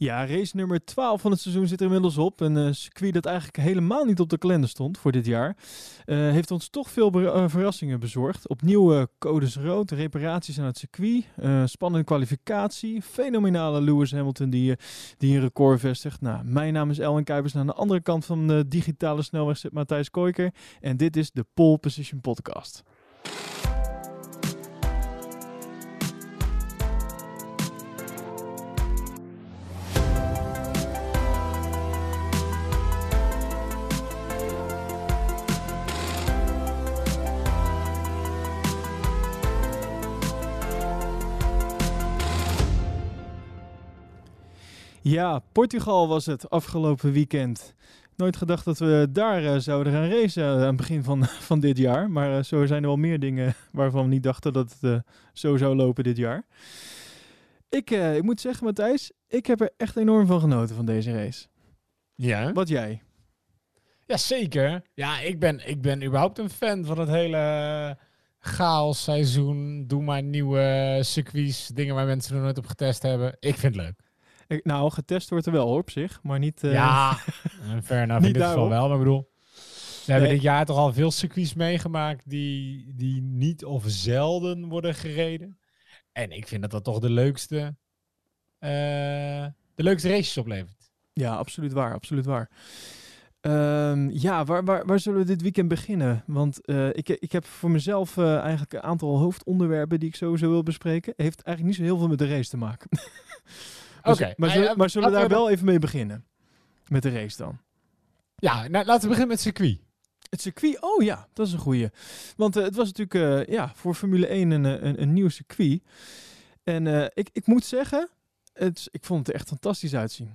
Ja, race nummer 12 van het seizoen zit er inmiddels op. Een uh, circuit dat eigenlijk helemaal niet op de kalender stond voor dit jaar. Uh, heeft ons toch veel uh, verrassingen bezorgd. Opnieuw codes rood, reparaties aan het circuit, spannende kwalificatie, fenomenale Lewis Hamilton die, die een record vestigt. Nou, mijn naam is Elwin Kuipers. Aan de andere kant van de digitale snelweg zit Matthijs Koiker. En dit is de Pole Position Podcast. Ja, Portugal was het afgelopen weekend. Nooit gedacht dat we daar uh, zouden gaan racen aan het begin van, van dit jaar. Maar uh, zo zijn er wel meer dingen waarvan we niet dachten dat het uh, zo zou lopen dit jaar. Ik, ik moet zeggen, Matthijs, ik heb er echt enorm van genoten van deze race. Ja? Wat jij? Ja, zeker. Ja, ik ben, ik ben überhaupt een fan van het hele chaos seizoen. Doe maar nieuwe circuits, dingen waar mensen er nooit op getest hebben. Ik vind het leuk nou, getest wordt er wel op zich, maar niet... Uh, ja, ver enough in dit geval wel. Maar ik bedoel, we hebben dit jaar toch al veel circuits meegemaakt die, die niet of zelden worden gereden. En ik vind dat dat toch de leukste, uh, de leukste races oplevert. Ja, absoluut waar, absoluut waar. Um, ja, waar, waar, waar zullen we dit weekend beginnen? Want uh, ik, ik heb voor mezelf uh, eigenlijk een aantal hoofdonderwerpen die ik sowieso wil bespreken. Heeft eigenlijk niet zo heel veel met de race te maken. Oké. Maar, zullen, maar zullen we daar wel even mee beginnen? Met de race dan? Ja, nou, laten we beginnen met het circuit. Het circuit, oh ja, dat is een goeie. Want uh, het was natuurlijk uh, ja, voor Formule 1 een, een, een nieuw circuit. En uh, ik, ik moet zeggen, het, ik vond het er echt fantastisch uitzien.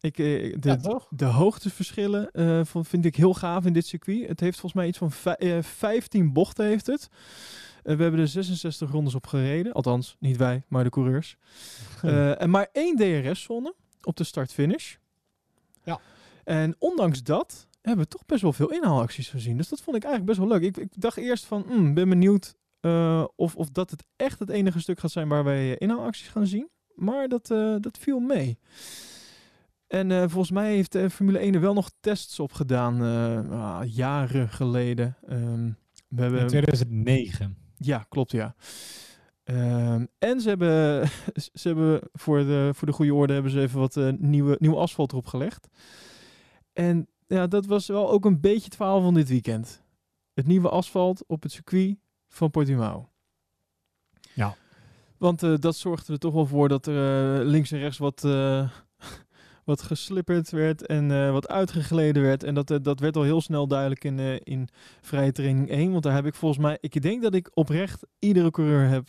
Ik, de, ja, de hoogteverschillen vind ik heel gaaf in dit circuit. Het heeft volgens mij iets van 15 bochten heeft het. Uh, we hebben er 66 rondes op gereden. Althans, niet wij, maar de coureurs. Uh, en maar één DRS-zone op de start-finish. Ja. En ondanks dat hebben we toch best wel veel inhaalacties gezien. Dus dat vond ik eigenlijk best wel leuk. Ik, ik dacht eerst van, mm, ben benieuwd uh, of, of dat het echt het enige stuk gaat zijn waar wij inhaalacties gaan zien. Maar dat, dat viel mee. En uh, volgens mij heeft de Formule 1 er wel nog tests op gedaan, uh, ah, jaren geleden. Um, we hebben... In 2009. Ja, klopt ja. Um, en ze hebben, ze hebben voor, de, voor de goede orde hebben ze even wat uh, nieuwe, nieuw asfalt erop gelegd. En ja, dat was wel ook een beetje het verhaal van dit weekend. Het nieuwe asfalt op het circuit van Portimao. Ja. Want uh, dat zorgde er toch wel voor dat er uh, links en rechts wat, wat geslipperd werd en uh, wat uitgegleden werd. En dat, uh, dat werd al heel snel duidelijk in, uh, in vrije training 1. Want daar heb ik volgens mij, ik denk dat ik oprecht iedere coureur heb,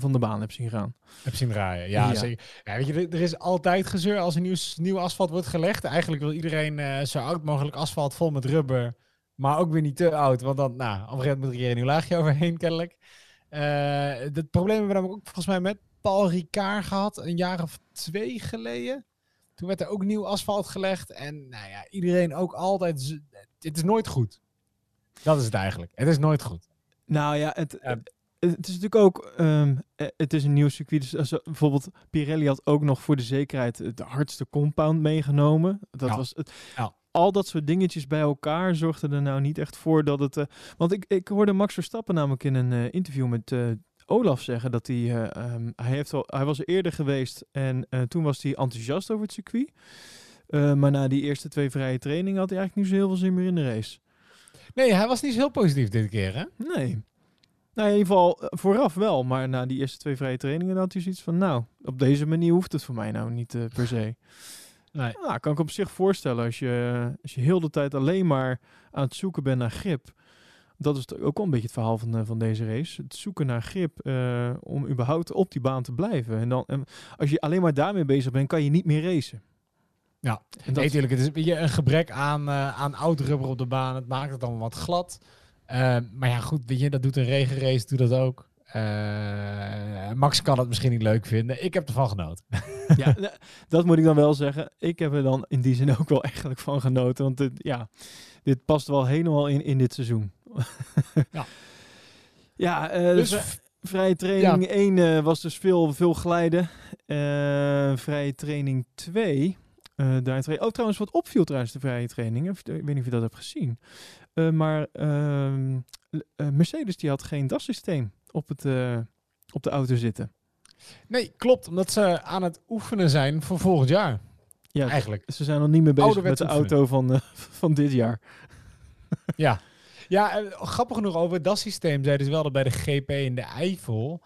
van de baan heb zien gaan. Heb zien draaien, ja, ja. zeker. Ja, weet je, er is altijd gezeur als een nieuw, nieuw asfalt wordt gelegd. Eigenlijk wil iedereen zo oud mogelijk asfalt vol met rubber. Maar ook weer niet te oud, want dan, nou, op een gegeven moment moet er een nieuw laagje overheen kennelijk. het probleem hebben we namelijk ook volgens mij met Paul Ricard gehad, een jaar of twee geleden. Toen werd er ook nieuw asfalt gelegd. En nou ja, iedereen ook altijd. Het is nooit goed. Dat is het eigenlijk. Het is nooit goed. Nou ja, het, het is natuurlijk ook. Um, het is een nieuw circuit. Dus als, bijvoorbeeld Pirelli had ook nog voor de zekerheid de hardste compound meegenomen. Dat ja. was het. Ja. Al dat soort dingetjes bij elkaar zorgden er nou niet echt voor dat het. Uh, want ik, ik hoorde Max Verstappen namelijk in een uh, interview met uh, Olaf zeggen dat hij, uh, um, hij, heeft al, hij was er eerder geweest en uh, toen was hij enthousiast over het circuit. Uh, maar na die eerste twee vrije trainingen had hij eigenlijk niet zo heel veel zin meer in de race. Nee, hij was niet zo heel positief dit keer, hè? Nee. Nou, in ieder geval vooraf wel, maar na die eerste twee vrije trainingen had hij zoiets van, nou, op deze manier hoeft het voor mij nou niet per se. Nee. Nou, kan ik op zich voorstellen als je, als je heel de tijd alleen maar aan het zoeken bent naar grip dat is ook wel een beetje het verhaal van, uh, van deze race. Het zoeken naar grip uh, om überhaupt op die baan te blijven. En dan, en als je alleen maar daarmee bezig bent, kan je niet meer racen. Ja, en dat... natuurlijk. Het is een gebrek aan, uh, aan oud rubber op de baan. Het maakt het dan wat glad. maar ja, goed, weet je, dat doet een regenrace, doet dat ook. Max kan het misschien niet leuk vinden. Ik heb ervan genoten. ja, dat moet ik dan wel zeggen. Ik heb er dan in die zin ook wel eigenlijk van genoten. Want het, ja, dit past wel helemaal in, in dit seizoen. Ja. ja, uh, dus, dus Vrije training 1 was dus veel, veel glijden. vrije training 2 uh, daar oh, trouwens, wat opviel trouwens de vrije training. Ik weet niet of je dat hebt gezien. Uh, maar uh, Mercedes die had geen dassysteem op, het, op de auto zitten. Nee, klopt. Omdat ze aan het oefenen zijn voor volgend jaar. Ja, eigenlijk. Ze zijn nog niet meer bezig met de auto van, van dit jaar. ja. Ja, grappig genoeg over het DAS-systeem zeiden ze wel dat bij de GP in de Eifel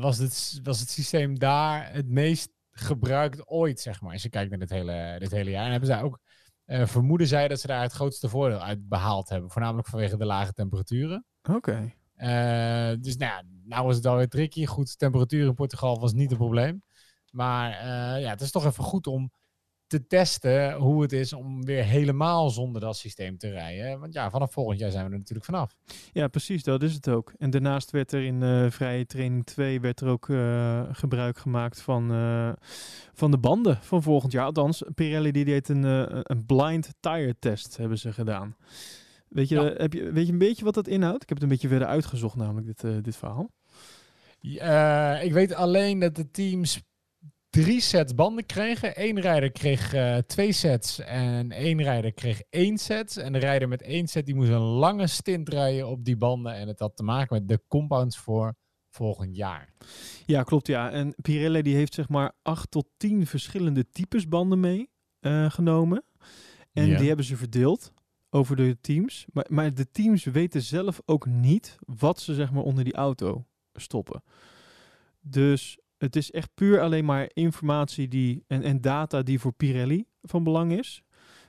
was, het, was het systeem daar het meest gebruikt ooit, zeg maar. Als je kijkt naar dit hele, dit hele jaar. En hebben zij ook, uh, vermoeden zij dat ze daar het grootste voordeel uit behaald hebben. Voornamelijk vanwege de lage temperaturen. Oké. Eh, dus nou ja, nou was het alweer tricky. Goed, temperatuur in Portugal was niet een probleem. Maar ja, het is toch even goed om te testen hoe het is om weer helemaal zonder dat systeem te rijden. Want ja, vanaf volgend jaar zijn we er natuurlijk vanaf. Ja, precies, dat is het ook. En daarnaast werd er in uh, vrije training 2 werd er ook uh, gebruik gemaakt van, uh, van de banden van volgend jaar. Althans, Pirelli die deed een, een blind tire test, hebben ze gedaan. Weet je, heb je, weet je een beetje wat dat inhoudt? Ik heb het een beetje verder uitgezocht, namelijk dit, dit verhaal. ik weet alleen dat de teams drie sets banden kregen. Eén rijder kreeg uh, twee sets en één rijder kreeg één set. En de rijder met één set die moest een lange stint rijden op die banden. En het had te maken met de compounds voor volgend jaar. Ja, klopt ja. En Pirelli die heeft zeg maar acht tot tien verschillende types banden mee uh, genomen. En die hebben ze verdeeld over de teams. Maar, maar de teams weten zelf ook niet wat ze zeg maar onder die auto stoppen. Dus het is echt puur alleen maar informatie die, en, en data die voor Pirelli van belang is.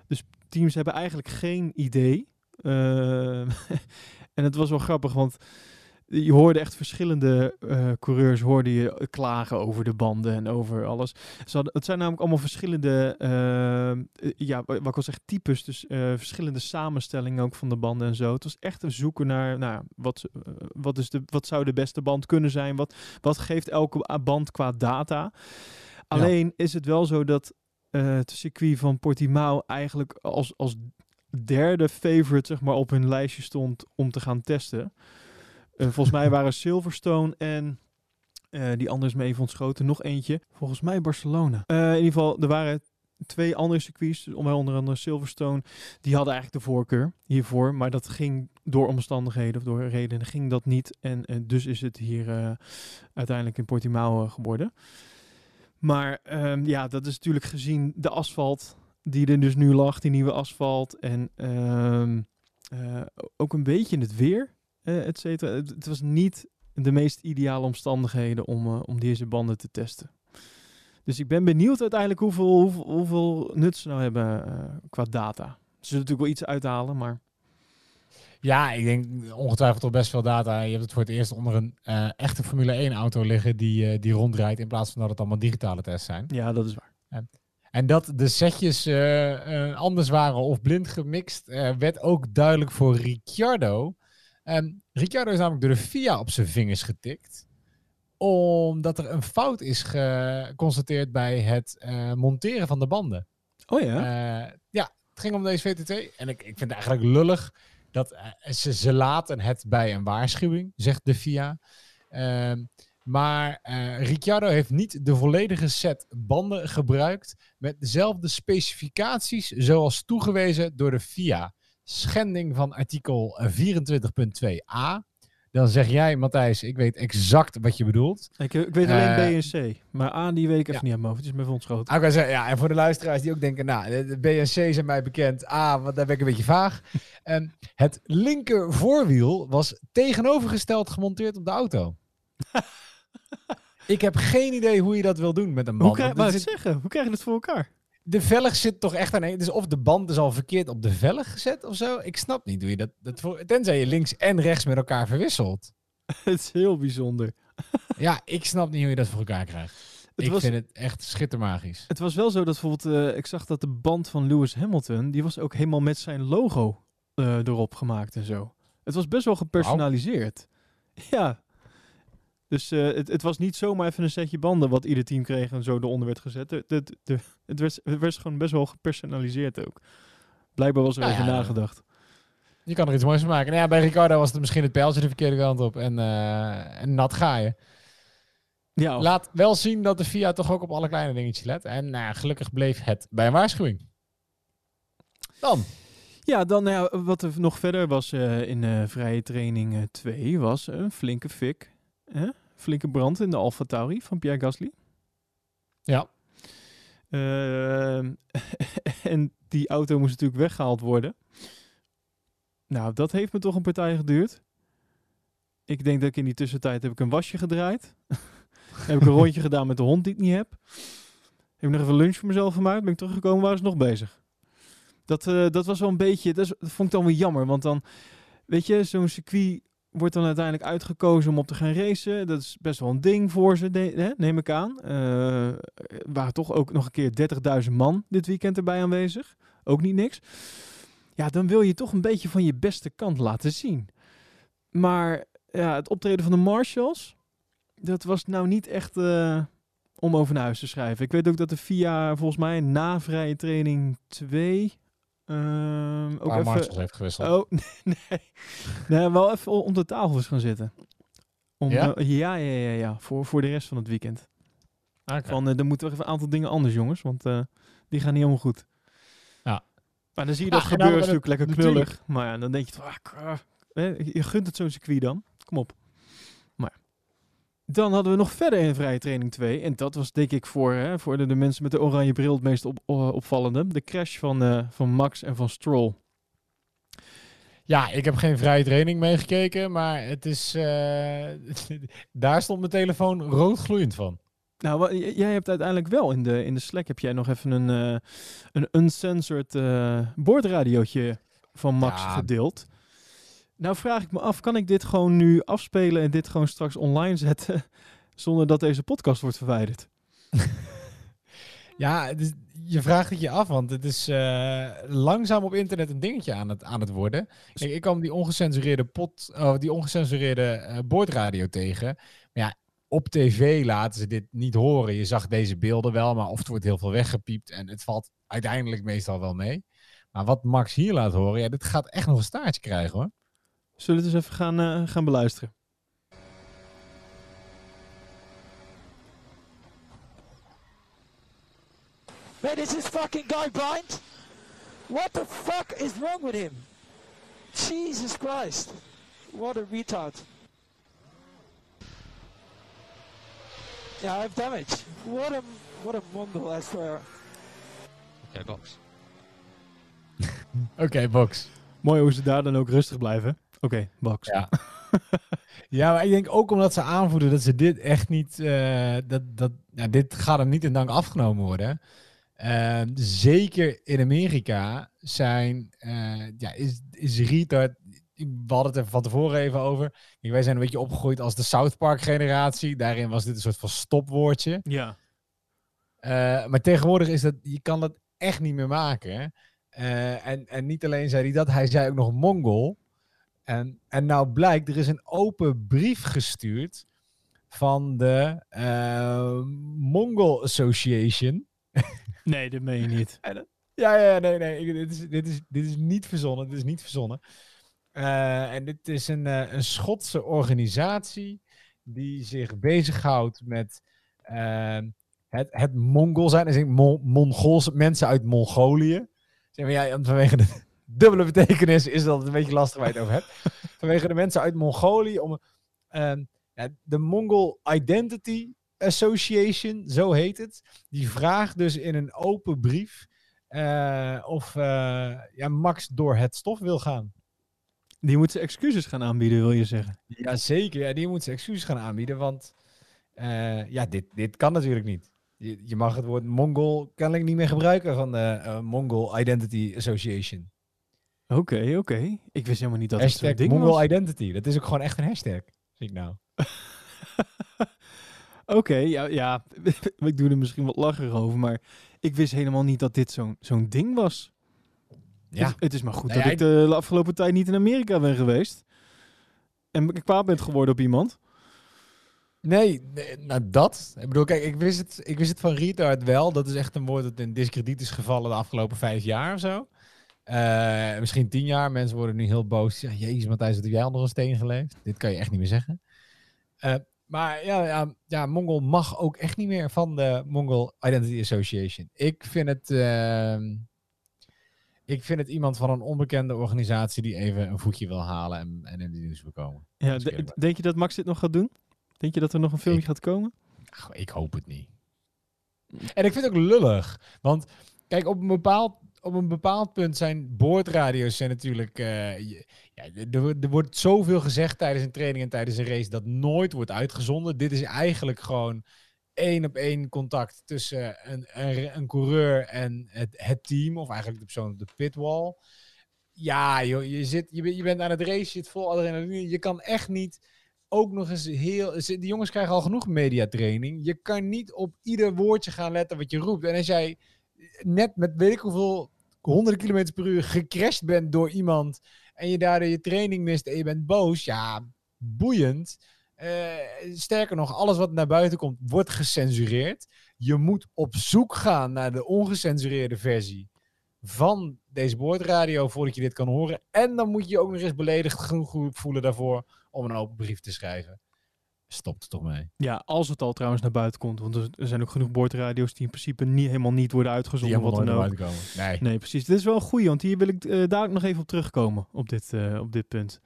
Dus teams hebben eigenlijk geen idee. Uh, en het was wel grappig, want je hoorde echt verschillende uh, coureurs hoorde je klagen over de banden en over alles. Ze hadden, het zijn namelijk allemaal verschillende, uh, ja, wat ik al zeg, types. Dus uh, verschillende samenstellingen ook van de banden en zo. Het was echt een zoeken naar, nou, wat, wat, is de, wat zou de beste band kunnen zijn? Wat, wat geeft elke band qua data? Alleen is het wel zo dat het circuit van Portimao eigenlijk als, als derde favorite zeg maar, op hun lijstje stond om te gaan testen. Uh, volgens mij waren Silverstone en uh, die anders mee even ontschoten. Nog eentje. Volgens mij Barcelona. Uh, in ieder geval, er waren twee andere circuits, dus onder andere Silverstone, die hadden eigenlijk de voorkeur hiervoor. Maar dat ging door omstandigheden of door redenen ging dat niet. En, dus is het hier uiteindelijk in Portimao geworden. Maar um, ja, dat is natuurlijk gezien de asfalt die er dus nu lag, die nieuwe asfalt. En um, ook een beetje het weer uh, et cetera. Het, was niet de meest ideale omstandigheden om, uh, om deze banden te testen. Dus ik ben benieuwd uiteindelijk hoeveel, hoeveel, hoeveel nut ze nou hebben uh, qua data. Ze zullen natuurlijk wel iets uithalen, maar... Ja, ik denk ongetwijfeld toch best veel data. Je hebt het voor het eerst onder een uh, echte Formule 1 auto liggen die, uh, die rondrijdt in plaats van dat het allemaal digitale tests zijn. Ja, dat is waar. En, en dat de setjes anders waren of blind gemixt, werd ook duidelijk voor Ricciardo. Um, Ricciardo is namelijk door de FIA op zijn vingers getikt. Omdat er een fout is geconstateerd bij het uh, monteren van de banden. Oh ja? Uh, ja, het ging om deze VTT. En ik, ik vind het eigenlijk lullig dat uh, ze, ze laten het bij een waarschuwing, zegt de FIA. Um, maar Ricciardo heeft niet de volledige set banden gebruikt met dezelfde specificaties zoals toegewezen door de FIA schending van artikel 24.2a. Dan zeg jij, Matthijs, ik weet exact wat je bedoelt. Ik, ik weet alleen uh, B en C. Maar A, die weet ik even niet aan mijn hoofd. Het is me ontschoten. Okay, zeggen, ja, en voor de luisteraars die ook denken, nou, de, B en C zijn mij bekend. A, want daar ben ik een beetje vaag. en het linker voorwiel was tegenovergesteld gemonteerd op de auto. ik heb geen idee hoe je dat wil doen met een band. Hoe krijg, je zeggen? Hoe krijg je het voor elkaar? De velg zit toch echt aan een. Dus of de band is al verkeerd op de velg gezet of zo. Ik snap niet hoe je dat. dat voor, tenzij je links en rechts met elkaar verwisselt. het is heel bijzonder. ja, ik snap niet hoe je dat voor elkaar krijgt. Het ik was, vind het echt schittermagisch. Het was wel zo dat bijvoorbeeld, uh, ik zag dat de band van Lewis Hamilton, die was ook helemaal met zijn logo uh, erop gemaakt en zo. Het was best wel gepersonaliseerd. Ja, dus uh, het, het, was niet zomaar even een setje banden wat ieder team kreeg en zo eronder werd gezet. De, de, de, het, werd, het werd gewoon best wel gepersonaliseerd ook. Blijkbaar was er nou even ja, nagedacht. Je kan er iets moois van maken. Nou ja, bij Ricardo was het misschien het pijltje de verkeerde kant op. En, uh, en nat ga je. Ja, Laat wel zien dat de FIA toch ook op alle kleine dingetjes let. En nou, gelukkig bleef het bij een waarschuwing. Dan. Ja, dan nou ja, wat er nog verder was uh, in uh, vrije training 2 was een flinke fik. Flinke brand in de Alfa Tauri van Pierre Gasly. Ja. Ehm, en die auto moest natuurlijk weggehaald worden. Nou, dat heeft me toch een partij geduurd. Ik denk dat ik in die tussentijd heb ik een wasje gedraaid. heb ik een rondje gedaan met de hond die ik niet heb. Heb ik nog even lunch voor mezelf gemaakt. Ben ik teruggekomen, waren ze nog bezig. Dat, uh, dat was wel een beetje, dat, dat vond ik dan weer jammer. Want dan, weet je, zo'n circuit wordt dan uiteindelijk uitgekozen om op te gaan racen. Dat is best wel een ding voor ze, neem ik aan. Uh, waren toch ook nog een keer 30.000 man dit weekend erbij aanwezig. Ook niet niks. Ja, dan wil je toch een beetje van je beste kant laten zien. Maar ja, het optreden van de Marshalls, dat was nou niet echt uh, om over naar huis te schrijven. Ik weet ook dat de VIA volgens mij na vrije training 2 Um, ook even, heeft gewisseld. Oh, nee, nee. wel even om de tafel gaan zitten. Om, ja? Uh, ja, ja, ja, ja, voor, voor de rest van het weekend. Okay. Van, uh, er moeten even een aantal dingen anders, jongens, want uh, die gaan niet helemaal goed. Ja. Maar dan zie je dat ah, gebeuren, is natuurlijk lekker knullig. Maar ja, dan denk je toch, ah, je gunt het zo'n circuit dan. Kom op. Dan hadden we nog verder in vrije training 2. En dat was denk ik voor, hè, voor de, de, mensen met de oranje bril het meest op, opvallende. De crash van, uh, van Max en van Stroll. Ja, ik heb geen vrije training meegekeken, maar het is, uh, daar stond mijn telefoon roodgloeiend van. Nou, jij hebt uiteindelijk wel in de, in de Slack heb jij nog even een, uh, een uncensored uh, boordradiootje van Max ja, gedeeld. Nou vraag ik me af, kan ik dit gewoon nu afspelen en dit gewoon straks online zetten zonder dat deze podcast wordt verwijderd? ja, je vraagt het je af, want het is uh, langzaam op internet een dingetje aan het, aan het worden. Kijk, ik kwam die ongecensureerde, pot, uh, die ongecensureerde uh, boordradio tegen. Maar ja, op tv laten ze dit niet horen. Je zag deze beelden wel, maar of het wordt heel veel weggepiept en het valt uiteindelijk meestal wel mee. Maar wat Max hier laat horen, ja, dit gaat echt nog een staartje krijgen hoor. Zullen we het eens even gaan, uh, gaan beluisteren? Man, is this fucking guy blind? What the fuck is wrong with him? Jesus Christ. What a retard. Yeah, I have damage. What a, what a mongol, I swear. Oké, okay, box. Oké, okay, box. Mooi hoe ze daar dan ook rustig blijven. Oké, okay, Ja. ja, maar ik denk ook omdat ze aanvoeden dat ze dit echt niet. Uh, dat, dat, dit gaat hem niet in dank afgenomen worden. Uh, zeker in Amerika zijn. Uh, ja, is, is retard. We hadden het er van tevoren even over. Kijk, wij zijn een beetje opgegroeid als de South Park generatie. Daarin was dit een soort van stopwoordje. Ja. maar tegenwoordig is dat. Je kan dat echt niet meer maken. en, en niet alleen zei hij dat, hij zei ook nog Mongol. En, en nou blijkt, er is een open brief gestuurd van de uh, Mongol Association. Nee, dat meen je niet. ja, ja, nee, nee. Dit is, dit, is, dit is niet verzonnen. Dit is niet verzonnen. Uh, en dit is een, uh, een Schotse organisatie die zich bezighoudt met uh, het, het Mongol zijn. Dus Mon mensen uit Mongolië. Zeg maar, ja, vanwege de, dubbele betekenis is dat een beetje lastig waar je het over hebt. Vanwege de mensen uit Mongolië om ja, de Mongol Identity Association, zo heet het. Die vraagt dus in een open brief uh, of uh, ja, Max door het stof wil gaan. Die moet ze excuses gaan aanbieden, wil je zeggen? Jazeker, ja, die moet ze excuses gaan aanbieden, want uh, ja, dit, dit kan natuurlijk niet. Je, je, mag het woord Mongol kennelijk niet meer gebruiken van de Mongol Identity Association. Oké, oké. Ik wist helemaal niet dat hashtag het zo'n ding Mongol Identity. Dat is ook gewoon echt een hashtag, zie ik nou. oké, ja, ja. ik doe er misschien wat lacher over, maar ik wist helemaal niet dat dit zo'n zo'n ding was. Ja. Het, het, is maar goed nou dat ik de afgelopen tijd niet in Amerika ben geweest. En ik kwaad ben geworden op iemand. Nee, nou dat. Ik bedoel, kijk, ik wist het, ik wist het van retard wel. Dat is echt een woord dat in discrediet is gevallen de afgelopen vijf jaar of zo. Eh, misschien tien jaar. Mensen worden nu heel boos. Ja, jezus, Matthijs, wat heb jij onder een steen geleefd? Dit kan je echt niet meer zeggen. Eh, maar ja, ja, ja, Mongol mag ook echt niet meer van de Mongol Identity Association. Ik vind het... ehm, ik vind het iemand van een onbekende organisatie die even een voetje wil halen en, en in de nieuws wil komen. Ja, denk je dat Max dit nog gaat doen? Denk je dat er nog een filmpje Ik- gaat komen? Ach, ik hoop het niet. En ik vind het ook lullig. Want kijk, op een bepaald, op een bepaald punt zijn boordradio's zijn natuurlijk... je- ja, er, er wordt zoveel gezegd tijdens een training en tijdens een race dat nooit wordt uitgezonden. Dit is eigenlijk gewoon één op één contact tussen een, een, coureur en het, het team. Of eigenlijk de persoon op de pitwall. Ja, joh, je, zit, je, bent- je bent aan het race, je zit vol adrenaline. Je kan echt niet ook nog eens heel... Die jongens krijgen al genoeg mediatraining. Je kan niet op ieder woordje gaan letten wat je roept. En als jij net met weet ik hoeveel honderden kilometer per uur gecrashed bent door iemand... en je daardoor je training mist en je bent boos... ja, boeiend. Eh, sterker nog, alles wat naar buiten komt, wordt gecensureerd. Je moet op zoek gaan naar de ongecensureerde versie van deze boordradio voordat je dit kan horen. En dan moet je je ook nog eens beledigd genoeg voelen daarvoor om een open brief te schrijven. Stopt er toch mee. Ja, als het al trouwens naar buiten komt. Want er zijn ook genoeg boordradio's die in principe niet, helemaal niet worden uitgezonden. Wat dan ook. Nee. Nee, precies. Dit is wel een goeie, want hier wil ik eh dadelijk nog even op terugkomen. Op dit, eh, op dit punt.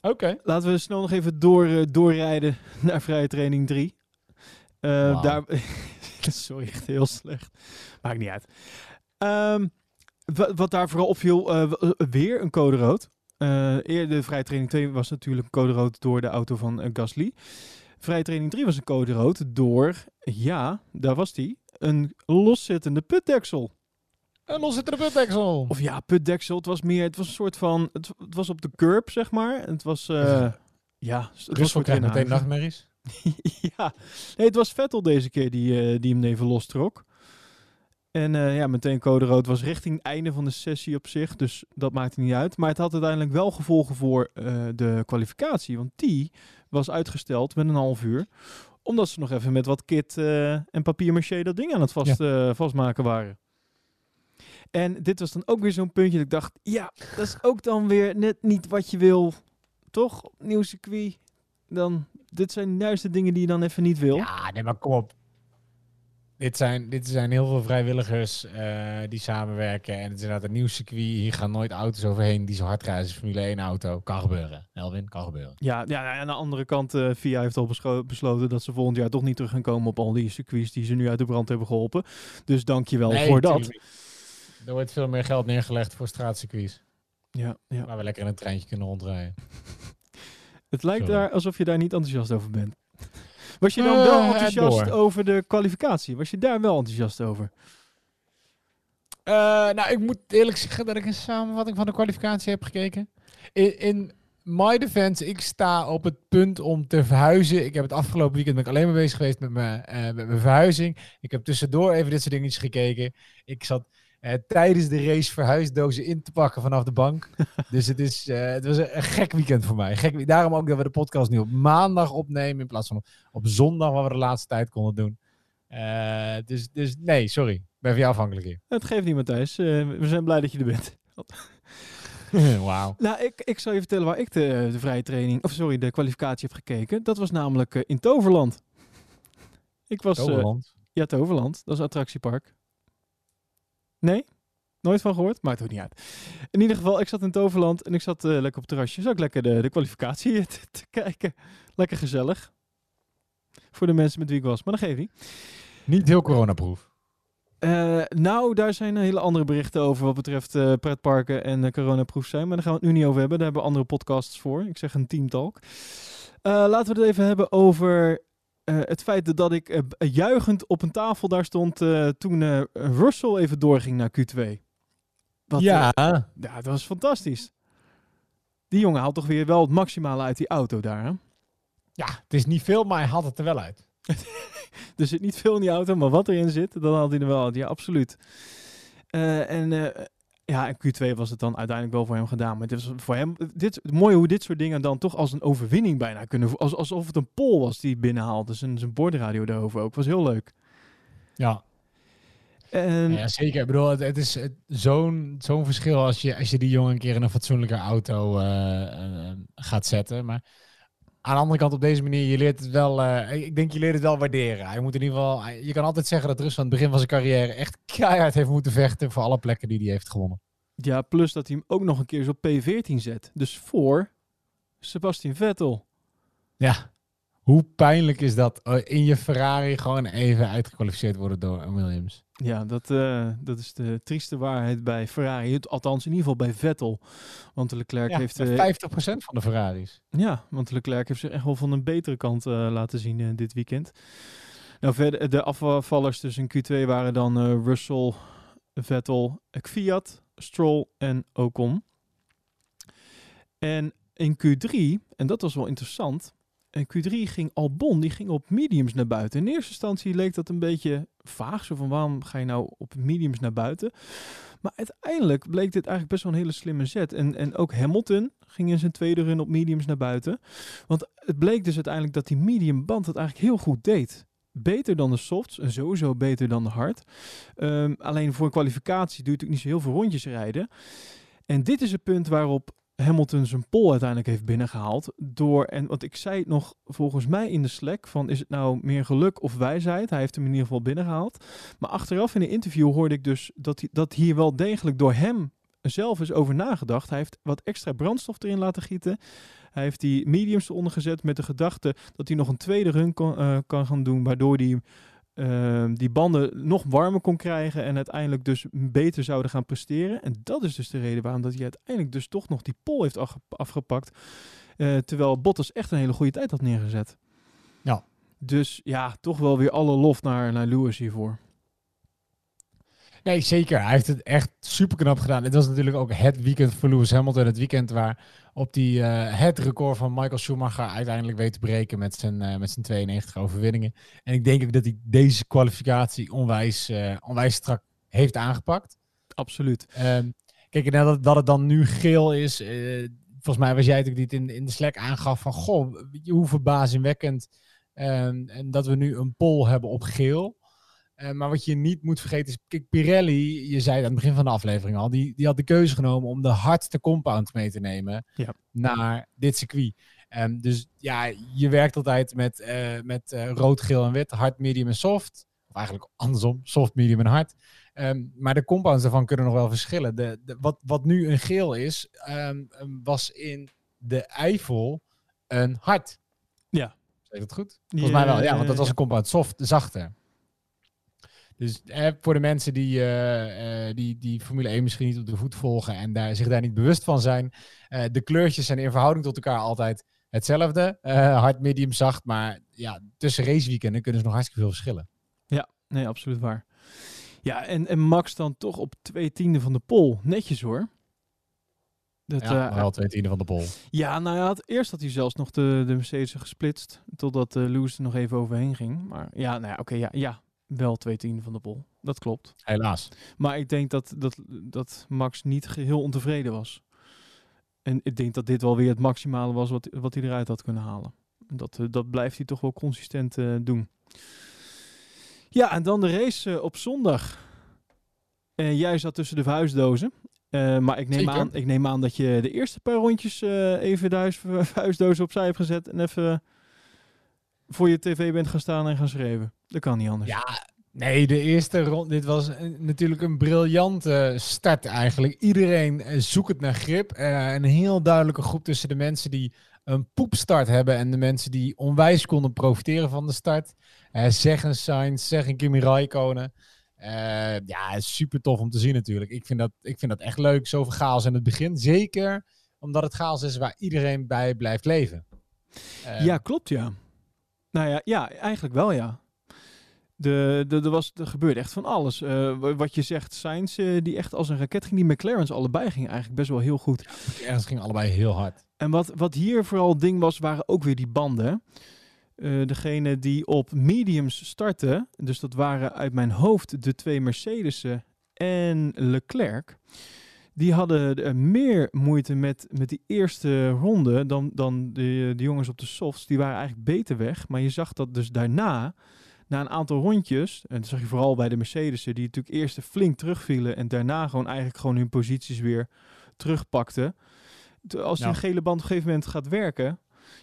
Oké. Laten we snel nog even door, eh, doorrijden naar vrije training 3. Eh, Wauw. daar, sorry, echt heel slecht. Maakt niet uit. Ehm, wat, daar vooral opviel, eh, weer een code rood. Eh eerder de vrije training 2 was natuurlijk een code rood door de auto van eh, Gasly. Vrije training 3 was een code rood door, ja, daar was die, een loszittende putdeksel. En los zit er de putdeksel. Of ja, putdeksel. Het was meer, het was een soort van, het, het was op de curb, zeg maar. Het was, eh, ja, het was voor meteen nachtmerries. ja, nee, het was Vettel deze keer die, die hem even lostrok. En eh, ja, meteen code rood was richting het einde van de sessie op zich. Dus dat maakte niet uit. Maar het had uiteindelijk wel gevolgen voor eh, de kwalificatie. Want die was uitgesteld met een half uur. Omdat ze nog even met wat kit eh, en papier dat ding aan het vast, eh, vastmaken waren. En dit was dan ook weer zo'n puntje dat ik dacht... Ja, dat is ook dan weer net niet wat je wil. Toch? Nieuw circuit. Dan, dit zijn juist de dingen die je dan even niet wil. Ja, nee, maar kom op. Dit zijn, dit zijn heel veel vrijwilligers eh, die samenwerken. En het is inderdaad een nieuw circuit. Hier gaan nooit auto's overheen die zo hard rijden als een Formule 1 auto. Kan gebeuren. Elwin, kan gebeuren. Ja, ja, aan de andere kant, eh VIA heeft al besloten dat ze volgend jaar toch niet terug gaan komen op al die circuits die ze nu uit de brand hebben geholpen. Dus dank je wel Nee, voor dat. niet. Er wordt veel meer geld neergelegd voor straatcircuits. Ja, ja. Waar we lekker in een treintje kunnen rondrijden. Het lijkt Sorry. daar alsof je daar niet enthousiast over bent. Was je dan wel eh, enthousiast door. over de kwalificatie? Was je daar wel enthousiast over? Eh, nou, ik moet eerlijk zeggen dat ik een samenvatting van de kwalificatie heb gekeken. In, in my defense, ik sta op het punt om te verhuizen. Ik heb het afgelopen weekend ben ik alleen maar bezig geweest met mijn, eh, met mijn verhuizing. Ik heb tussendoor even dit soort dingetjes gekeken. Ik zat tijdens de race verhuisdozen in te pakken vanaf de bank. dus het, is, eh, het was een, een gek weekend voor mij. Gek, daarom ook dat we de podcast nu op maandag opnemen in plaats van op, op zondag, wat we de laatste tijd konden doen. Eh, dus, dus nee, sorry. Ik ben van jou afhankelijk hier. Het geeft niet, Matthijs. Eh, we zijn blij dat je er bent. Wauw. Nou, ik, ik zal je vertellen waar ik de, de vrije training, of sorry, de kwalificatie heb gekeken. Dat was namelijk eh, in Toverland. Ik was, eh, Toverland. ja, Toverland. Dat is een attractiepark. Nee? Nooit van gehoord? Maakt ook niet uit. In ieder geval, ik zat in Toverland en ik zat eh, lekker op het terrasje. Zat ik lekker de, de kwalificatie te, te kijken. Lekker gezellig. Voor de mensen met wie ik was. Maar dat geeft niet. Niet heel coronaproof. Eh, nou, daar zijn hele andere berichten over wat betreft eh, pretparken en uh, coronaproof zijn. Maar daar gaan we het nu niet over hebben. Daar hebben we andere podcasts voor. Ik zeg een teamtalk. Laten we het even hebben over het feit dat ik eh, juichend op een tafel daar stond eh, toen eh, Russell even doorging naar Q2. Wat, ja. eh, ja, dat was fantastisch. Die jongen haalt toch weer wel het maximale uit die auto daar. Hè? ja, het is niet veel, maar hij had het er wel uit. Er zit niet veel in die auto, maar wat erin zit, dan haalt hij er wel uit. Ja, absoluut. Eh, en eh, ja, en Q2 was het dan uiteindelijk wel voor hem gedaan. Maar dit was voor hem, dit, mooi hoe dit soort dingen dan toch als een overwinning bijna kunnen als, Alsof het een pol was die hij binnenhaalde. Zijn, zijn bordradio daarover ook. Was heel leuk. Ja. En Ja, zeker. Ik bedoel, het, het is het- zo'n zo'n verschil als je, als je die jongen een keer in een fatsoenlijke auto eh, eh, gaat zetten. Maar aan de andere kant, op deze manier, je leert het wel. eh, ik denk, je leert het wel waarderen. Hij moet in ieder geval. Je kan altijd zeggen dat Rusland aan het begin van zijn carrière echt keihard heeft moeten vechten voor alle plekken die hij heeft gewonnen. ja, plus dat hij hem ook nog een keer eens op P14 zet. Dus voor Sebastian Vettel. Ja. Hoe pijnlijk is dat? eh, In je Ferrari gewoon even uitgekwalificeerd worden door Williams. Ja, dat, eh, dat is de trieste waarheid bij Ferrari. Het- Althans, in ieder geval bij Vettel. Want Leclerc Ja, heeft... met eh, 50% van de Ferraris. Ja, want Leclerc heeft zich echt wel van een betere kant eh, laten zien dit weekend. Nou, verder, de afvallers dus in Q2 waren dan Russell, Vettel, Kvyat, Stroll en Ocon. En in Q3, en dat was wel interessant, in Q3 ging Albon, die ging op mediums naar buiten. In eerste instantie leek dat een beetje vaag, zo van waarom ga je nou op mediums naar buiten? Maar uiteindelijk bleek dit eigenlijk best wel een hele slimme zet. En, en ook Hamilton ging in zijn tweede run op mediums naar buiten. Want het bleek dus uiteindelijk dat die medium band het eigenlijk heel goed deed. Beter dan de softs en sowieso beter dan de hard. Ehm, alleen voor kwalificatie doe je natuurlijk niet zo heel veel rondjes rijden. En dit is het punt waarop Hamilton zijn pole uiteindelijk heeft binnengehaald. Door, en wat ik zei nog volgens mij in de Slack, van is het nou meer geluk of wijsheid? Hij heeft hem in ieder geval binnengehaald. Maar achteraf in een interview hoorde ik dus dat, hij- dat hier wel degelijk door hem zelf is over nagedacht. Hij heeft wat extra brandstof erin laten gieten. Hij heeft die mediums eronder gezet met de gedachte dat hij nog een tweede run kan, eh, kan gaan doen, waardoor hij eh, die banden nog warmer kon krijgen en uiteindelijk dus beter zouden gaan presteren. En dat is dus de reden waarom dat hij uiteindelijk dus toch nog die pole heeft afge- afgepakt, eh, terwijl Bottas echt een hele goede tijd had neergezet. Ja. Dus ja, toch wel weer alle lof naar, naar Lewis hiervoor. Nee, zeker. Hij heeft het echt super knap gedaan. Het was natuurlijk ook het weekend voor Lewis Hamilton. Het weekend waar op die eh, het record van Michael Schumacher uiteindelijk weet te breken met zijn, eh, met zijn 92 overwinningen. En ik denk ook dat hij deze kwalificatie onwijs, eh, onwijs strak heeft aangepakt. Absoluut. Ehm, kijk, en dat, dat het dan nu geel is. volgens mij was jij het ook die het in, in de Slack aangaf van... Goh, hoe verbazingwekkend. ehm, en dat we nu een poll hebben op geel. Eh, maar wat je niet moet vergeten is... Kijk, Pirelli, je zei aan het begin van de aflevering al... Die, die had de keuze genomen om de hardste compound mee te nemen... Ja. naar dit circuit. Ehm, dus ja, je werkt altijd met, eh, met eh, rood, geel en wit. Hard, medium en soft. Of eigenlijk andersom. Soft, medium en hard. Ehm, maar de compounds daarvan kunnen nog wel verschillen. De, de, wat, wat nu een geel is, ehm, was in de Eifel een hard. Ja. Zeg dat goed? Volgens mij wel, ja, want dat was een compound soft, zachter. Dus eh, voor de mensen die, eh, eh, die, die Formule 1 misschien niet op de voet volgen en daar, zich daar niet bewust van zijn, eh, de kleurtjes zijn in verhouding tot elkaar altijd hetzelfde. Hard, medium, zacht, maar ja, tussen raceweekenden kunnen ze nog hartstikke veel verschillen. Nee, absoluut waar. Ja, en, en Max dan toch op twee tiende van de pol. Netjes hoor. Dat, Ja, wel twee tienden van de pol. ja, nou ja, het, eerst had hij zelfs nog de, de Mercedes gesplitst. Totdat Lewis er nog even overheen ging. Maar ja, nou ja, oké, ja, ja, wel twee tiende van de pol. Dat klopt. Helaas. Maar ik denk dat, dat, dat Max niet geheel ontevreden was. En ik denk dat dit wel weer het maximale was wat, wat hij eruit had kunnen halen. Dat, eh, dat blijft hij toch wel consistent eh, doen. Ja, en dan de race eh, op zondag. En jij zat tussen de verhuisdozen. Eh, maar ik neem, Zeker. aan, ik neem aan dat je de eerste paar rondjes even de huis, verhuisdozen opzij hebt gezet. En even voor je tv bent gaan staan en gaan schreeuwen. Dat kan niet anders. Ja, nee, de eerste rond. Dit was een- natuurlijk een briljante start eigenlijk. Iedereen eh, zoekt het naar grip. Eh, een heel duidelijke groep tussen de mensen die een poepstart hebben en de mensen die onwijs konden profiteren van de start. Eh zeg een Sainz, zeg een Kimi Raikkonen. Eh, ja, super tof om te zien natuurlijk. Ik vind, dat, ik vind dat echt leuk, zoveel chaos in het begin. Zeker omdat het chaos is waar iedereen bij blijft leven. Eh, Ja, klopt ja. Nou ja, ja eigenlijk wel ja. De, de, er, was, er gebeurde echt van alles. Eh, wa- wat je zegt, Sainz eh, die echt als een raket ging. Die McLaren's allebei gingen eigenlijk best wel heel goed. Ergens ging allebei heel hard. En wat, wat hier vooral het ding was, waren ook weer die banden. Eh degene die op mediums startten, dus dat waren uit mijn hoofd de twee Mercedes'en en Leclerc. Die hadden eh, meer moeite met, met die eerste ronde dan, dan de, de jongens op de softs. Die waren eigenlijk beter weg. Maar je zag dat dus daarna, na een aantal rondjes, en dat zag je vooral bij de Mercedes'en, die natuurlijk eerst flink terugvielen en daarna gewoon eigenlijk gewoon hun posities weer terugpakten. Als die Ja. gele band op een gegeven moment gaat werken,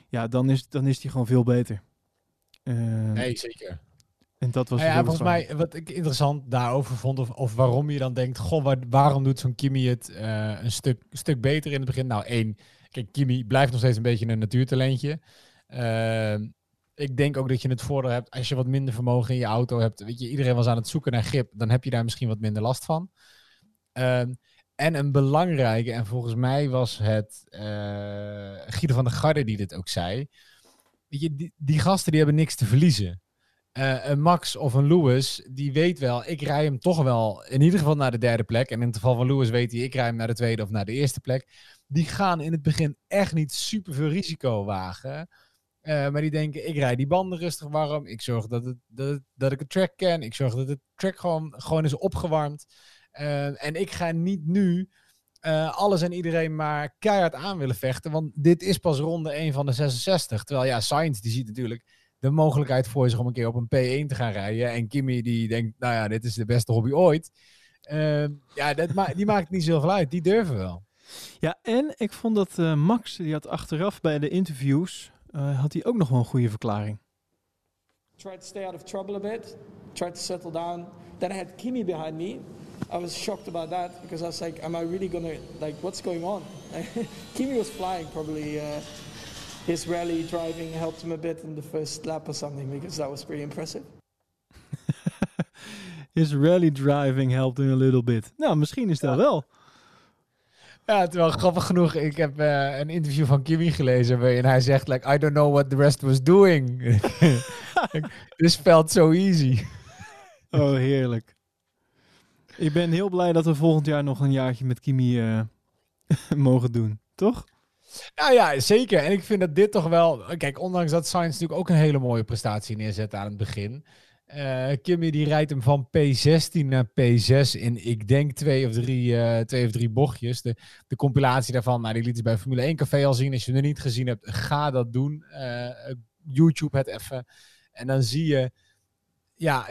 ja, dan is, dan is die gewoon veel beter. Eh, Nee, zeker. En dat was Nou ja, heel volgens mij, wat ik interessant daarover vond, of, of waarom je dan denkt, goh, waar- waarom doet zo'n Kimi het eh, een stuk, stuk beter in het begin? Nou, één, kijk, Kimi blijft nog steeds een beetje een natuurtalentje. Ehm, ik denk ook dat je het voordeel hebt, als je wat minder vermogen in je auto hebt, weet je, iedereen was aan het zoeken naar grip, dan heb je daar misschien wat minder last van. Ehm, en een belangrijke, en volgens mij was het eh Guido van der Garde die dit ook zei, weet je, die, die gasten die hebben niks te verliezen eh, een Max of een Lewis, die weet wel, ik rij hem toch wel in ieder geval naar de derde plek. En in het geval van Lewis weet hij, ik rij hem naar de tweede of naar de eerste plek. Die gaan in het begin echt niet super veel risico wagen. Eh, maar die denken, ik rij die banden rustig warm. Ik zorg dat, het, dat, dat ik het track ken. Ik zorg dat het track gewoon, gewoon is opgewarmd. Eh, en ik ga niet nu alles en iedereen maar keihard aan willen vechten. Want dit is pas ronde 1 van de 66. Terwijl ja, Sainz die ziet natuurlijk de mogelijkheid voor zich om een keer op een P1 te gaan rijden. En Kimi die denkt, nou ja, dit is de beste hobby ooit. Ehm, ja, dat ma die maakt niet zoveel uit. Die durven wel. Ja, en ik vond dat eh, Max, die had achteraf bij de interviews, eh, had hij ook nog wel een goede verklaring. tried to stay out of trouble a bit, tried to settle down. Then I had Kimi behind me. I was shocked about that because I was like, am I really gonna like what's going on? Kimi was flying probably. His rally driving helped him a bit in the first lap or something because that was pretty impressive. His rally driving helped him a little bit. Nou, misschien is dat wel. Ja, terwijl grappig genoeg, ik heb eh, een interview van Kimi gelezen waarin hij zegt, like, I don't know what the rest was doing. This felt so easy. Oh, heerlijk. Ik ben heel blij dat we volgend jaar nog een jaartje met Kimi eh, mogen doen. Toch? Nou ja, zeker. En ik vind dat dit toch wel... Kijk, ondanks dat Sainz natuurlijk ook een hele mooie prestatie neerzet aan het begin. eh Kimi die rijdt hem van P16 naar P6 in, ik denk, twee of drie, eh, twee of drie bochtjes. De, de compilatie daarvan, nou, die liet ze bij Formule 1 Café al zien. Als je nog niet gezien hebt, ga dat doen. Eh, YouTube het even. En dan zie je ja,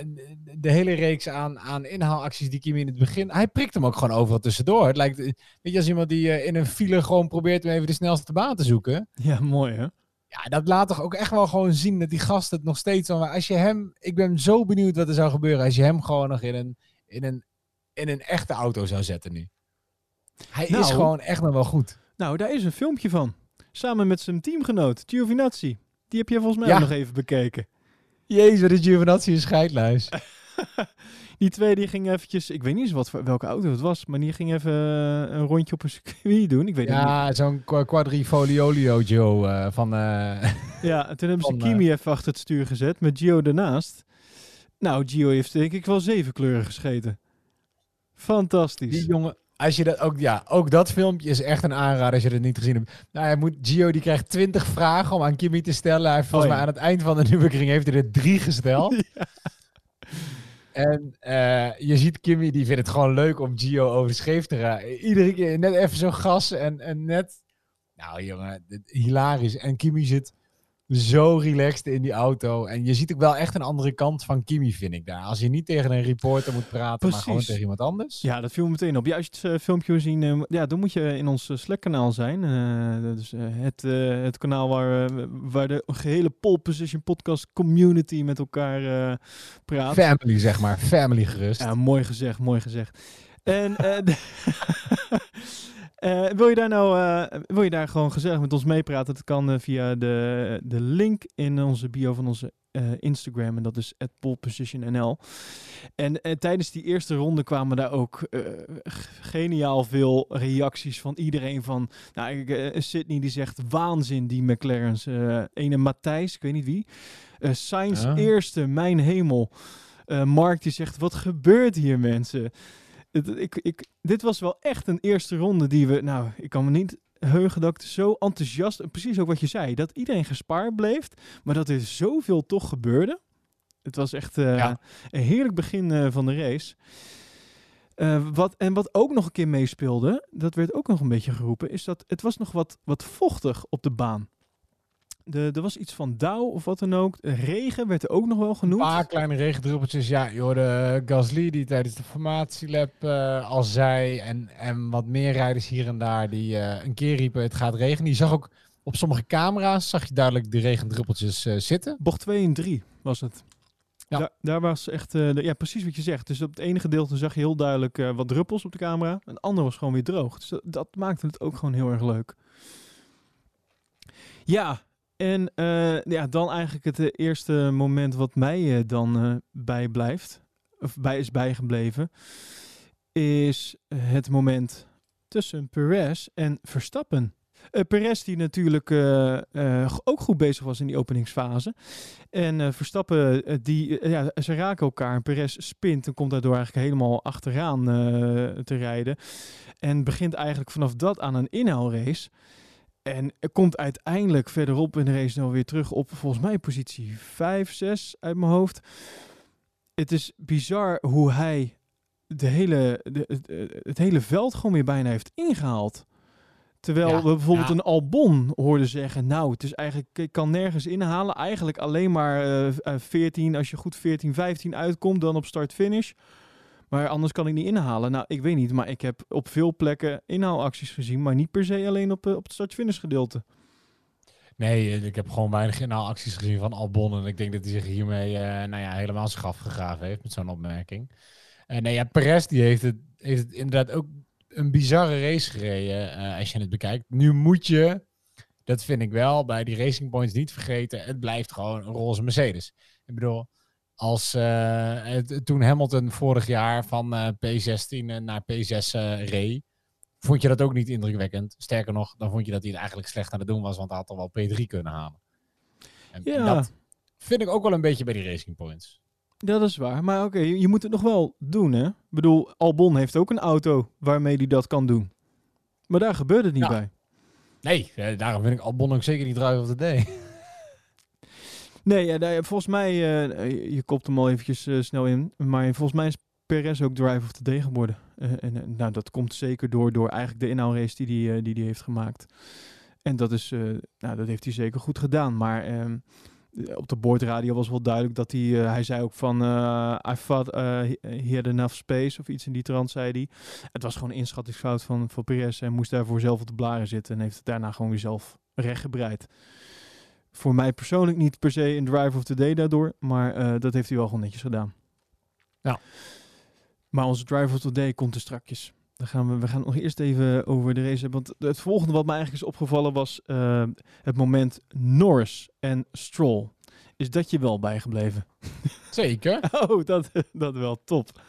de hele reeks aan, aan inhaalacties die Kimi in het begin... Hij prikt hem ook gewoon overal tussendoor. Het lijkt, weet je, als iemand die eh, in een file gewoon probeert om even de snelste baan te zoeken. Ja, mooi hè? Ja, dat laat toch ook echt wel gewoon zien dat die gast het nog steeds... Maar als je hem... Ik ben zo benieuwd wat er zou gebeuren als je hem gewoon nog in een, in een, in een echte auto zou zetten nu. Hij Nou. is gewoon echt nog wel goed. Nou, daar is een filmpje van. Samen met zijn teamgenoot, Giovinazzi. Die heb je volgens mij Ja. ook nog even bekeken. Jezus, is Giovinazzi een scheidluis. Die twee die gingen eventjes, ik weet niet eens wat voor, welke auto het was, maar die ging even eh, een rondje op een circuit doen. Ik weet het niet. Ja, zo'n qua- quadrifoliolio Joe eh, van... eh, Ja, en toen hebben ze Van, Kimi even achter het stuur gezet met Gio ernaast. Nou, Gio heeft denk ik wel zeven kleuren gescheten. Fantastisch. Die jongen, als je dat ook, ja, ook dat filmpje is echt een aanrader als je het niet gezien hebt. Nou, hij moet, Gio die krijgt 20 vragen om aan Kimi te stellen. Hij heeft volgens Oh, ja. mij aan het eind van de Nürburgring heeft hij er drie gesteld. En eh, je ziet Kimi, die vindt het gewoon leuk om Gio over de scheef te rijden. Iedere keer net even zo gas en, en net... Nou jongen, dit- hilarisch. En Kimi zit zo relaxed in die auto. En je ziet ook wel echt een andere kant van Kimi, vind ik daar. Als je niet tegen een reporter moet praten, maar gewoon tegen iemand anders. Ja, dat viel me meteen op. Ja, als je het eh, filmpje wil zien, eh, ja, dan moet je in ons eh, Slack-kanaal zijn. Dat is eh, het, het kanaal waar, waar de gehele Pole Position podcast community met elkaar praat. Family, zeg maar. Family gerust. Ja, mooi gezegd, mooi gezegd. En eh, eh, wil je daar nou eh, wil je daar gewoon gezellig met ons meepraten? Dat kan eh, via de, de link in onze bio van onze Instagram. En dat is @polepositionnl. En tijdens die eerste ronde kwamen daar ook geniaal veel reacties van iedereen. Van nou, ik, Sydney die zegt waanzin die McLaren's. ene Matthijs, ik weet niet wie. Sainz Ja. eerste, mijn hemel. Mark die zegt, wat gebeurt hier mensen? Het, ik, ik, dit was wel echt een eerste ronde die we, nou, ik kan me niet heugen dat ik zo enthousiast, en precies ook wat je zei, dat iedereen gespaard bleef, maar dat er zoveel toch gebeurde. Het was echt eh, Ja. een heerlijk begin eh, van de race. Eh, wat, en wat ook nog een keer meespeelde, dat werd ook nog een beetje geroepen, is dat het was nog wat, wat vochtig op de baan. De, er was iets van dauw of wat dan ook. Regen werd er ook nog wel genoemd. Een paar kleine regendruppeltjes. Ja, je hoorde Gasly die tijdens de formatielab uh, al zei. En, en wat meer rijders hier en daar die uh, een keer riepen het gaat regenen. Je zag ook op sommige camera's, zag je duidelijk de regendruppeltjes uh, zitten. Bocht 2 en 3 was het. Ja. Daar, daar was echt, de, ja precies wat je zegt. Dus op het ene gedeelte zag je heel duidelijk wat druppels op de camera. En het andere was gewoon weer droog. Dus dat, dat maakte het ook gewoon heel erg leuk. Ja, en uh, ja, dan eigenlijk het uh, eerste moment wat mij uh, dan bijblijft, of bij is bijgebleven, is het moment tussen Perez en Verstappen. Perez die natuurlijk ook goed bezig was in die openingsfase. En Verstappen, die, ja, ze raken elkaar. Perez spint en komt daardoor eigenlijk helemaal achteraan te rijden. En begint eigenlijk vanaf dat aan een inhaalrace. En komt uiteindelijk verderop in de race nou weer terug op volgens mij positie 5, 6 uit mijn hoofd. Het is bizar hoe hij de hele, de, het, het, hele veld gewoon weer bijna heeft ingehaald. Terwijl ja, we bijvoorbeeld ja. een Albon hoorden zeggen, nou, het is eigenlijk, ik kan nergens inhalen. Eigenlijk alleen maar uh, 14, als je goed 14, 15 uitkomt, dan op start-finish. Maar anders kan ik niet inhalen. Nou, ik weet niet, maar ik heb op veel plekken inhaalacties gezien, maar niet per se alleen op, op het start-finish gedeelte. Nee, ik heb gewoon weinig inhaalacties gezien van Albon. En ik denk dat hij zich hiermee uh, nou ja, helemaal graf gegraven heeft met zo'n opmerking. En nee, ja, Perez die heeft, het, heeft inderdaad ook een bizarre race gereden uh, als je het bekijkt. Nu moet je, dat vind ik wel, bij die Racing Points niet vergeten. Het blijft gewoon een roze Mercedes. Ik bedoel, als uh, toen Hamilton vorig jaar van uh, P16 naar P6 uh, reed, vond je dat ook niet indrukwekkend. Sterker nog, dan vond je dat hij het eigenlijk slecht aan het doen was, want hij had al wel P3 kunnen halen. En, ja. en dat vind ik ook wel een beetje bij die Racing Points. Dat is waar, maar oké, okay, je moet het nog wel doen, hè? Ik bedoel, Albon heeft ook een auto waarmee hij dat kan doen. Maar daar gebeurt het niet ja. bij. Nee, daarom vind ik Albon ook zeker niet drive of the day. Nee, ja, volgens mij, uh, je kopt hem al eventjes uh, snel in, maar volgens mij is Perez ook drive of the day geworden. Uh, en nou, dat komt zeker door, door eigenlijk de inhaalrace die hij die, die, die heeft gemaakt. En dat, is, nou, dat heeft hij zeker goed gedaan. Maar ehm, op de boordradio was wel duidelijk dat hij, hij zei ook van, I thought he had enough space of iets in die trant, zei hij. Het was gewoon een inschattingsfout van, van Perez en moest daarvoor zelf op de blaren zitten en heeft het daarna gewoon weer zelf rechtgebreid voor mij persoonlijk niet per se een drive of the day daardoor. Maar uh, dat heeft hij wel gewoon netjes gedaan. Ja. Maar onze drive of the day komt er strakjes. Dan gaan we, we gaan nog eerst even over de race hebben. Want het volgende wat me eigenlijk is opgevallen was uh, het moment Norris en Stroll. Is dat je wel bijgebleven? Zeker. oh, dat, dat wel. Top.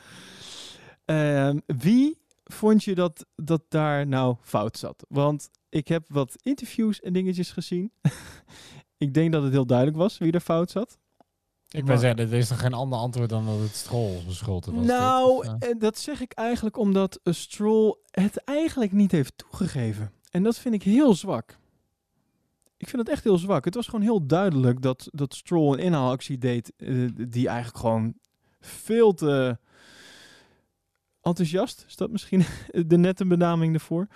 Uh, wie vond je dat, dat daar nou fout zat? Want ik heb wat interviews en dingetjes gezien. Ik denk dat het heel duidelijk was wie er fout zat. Ik ben zeggen, er is toch geen ander antwoord dan dat het Stroll schuld was. Nou, dit, ja. dat zeg ik eigenlijk omdat Stroll het eigenlijk niet heeft toegegeven. En dat vind ik heel zwak. Ik vind het echt heel zwak. Het was gewoon heel duidelijk dat, dat Stroll een inhaalactie deed uh, die eigenlijk gewoon veel te enthousiast, is dat misschien de nette benaming ervoor,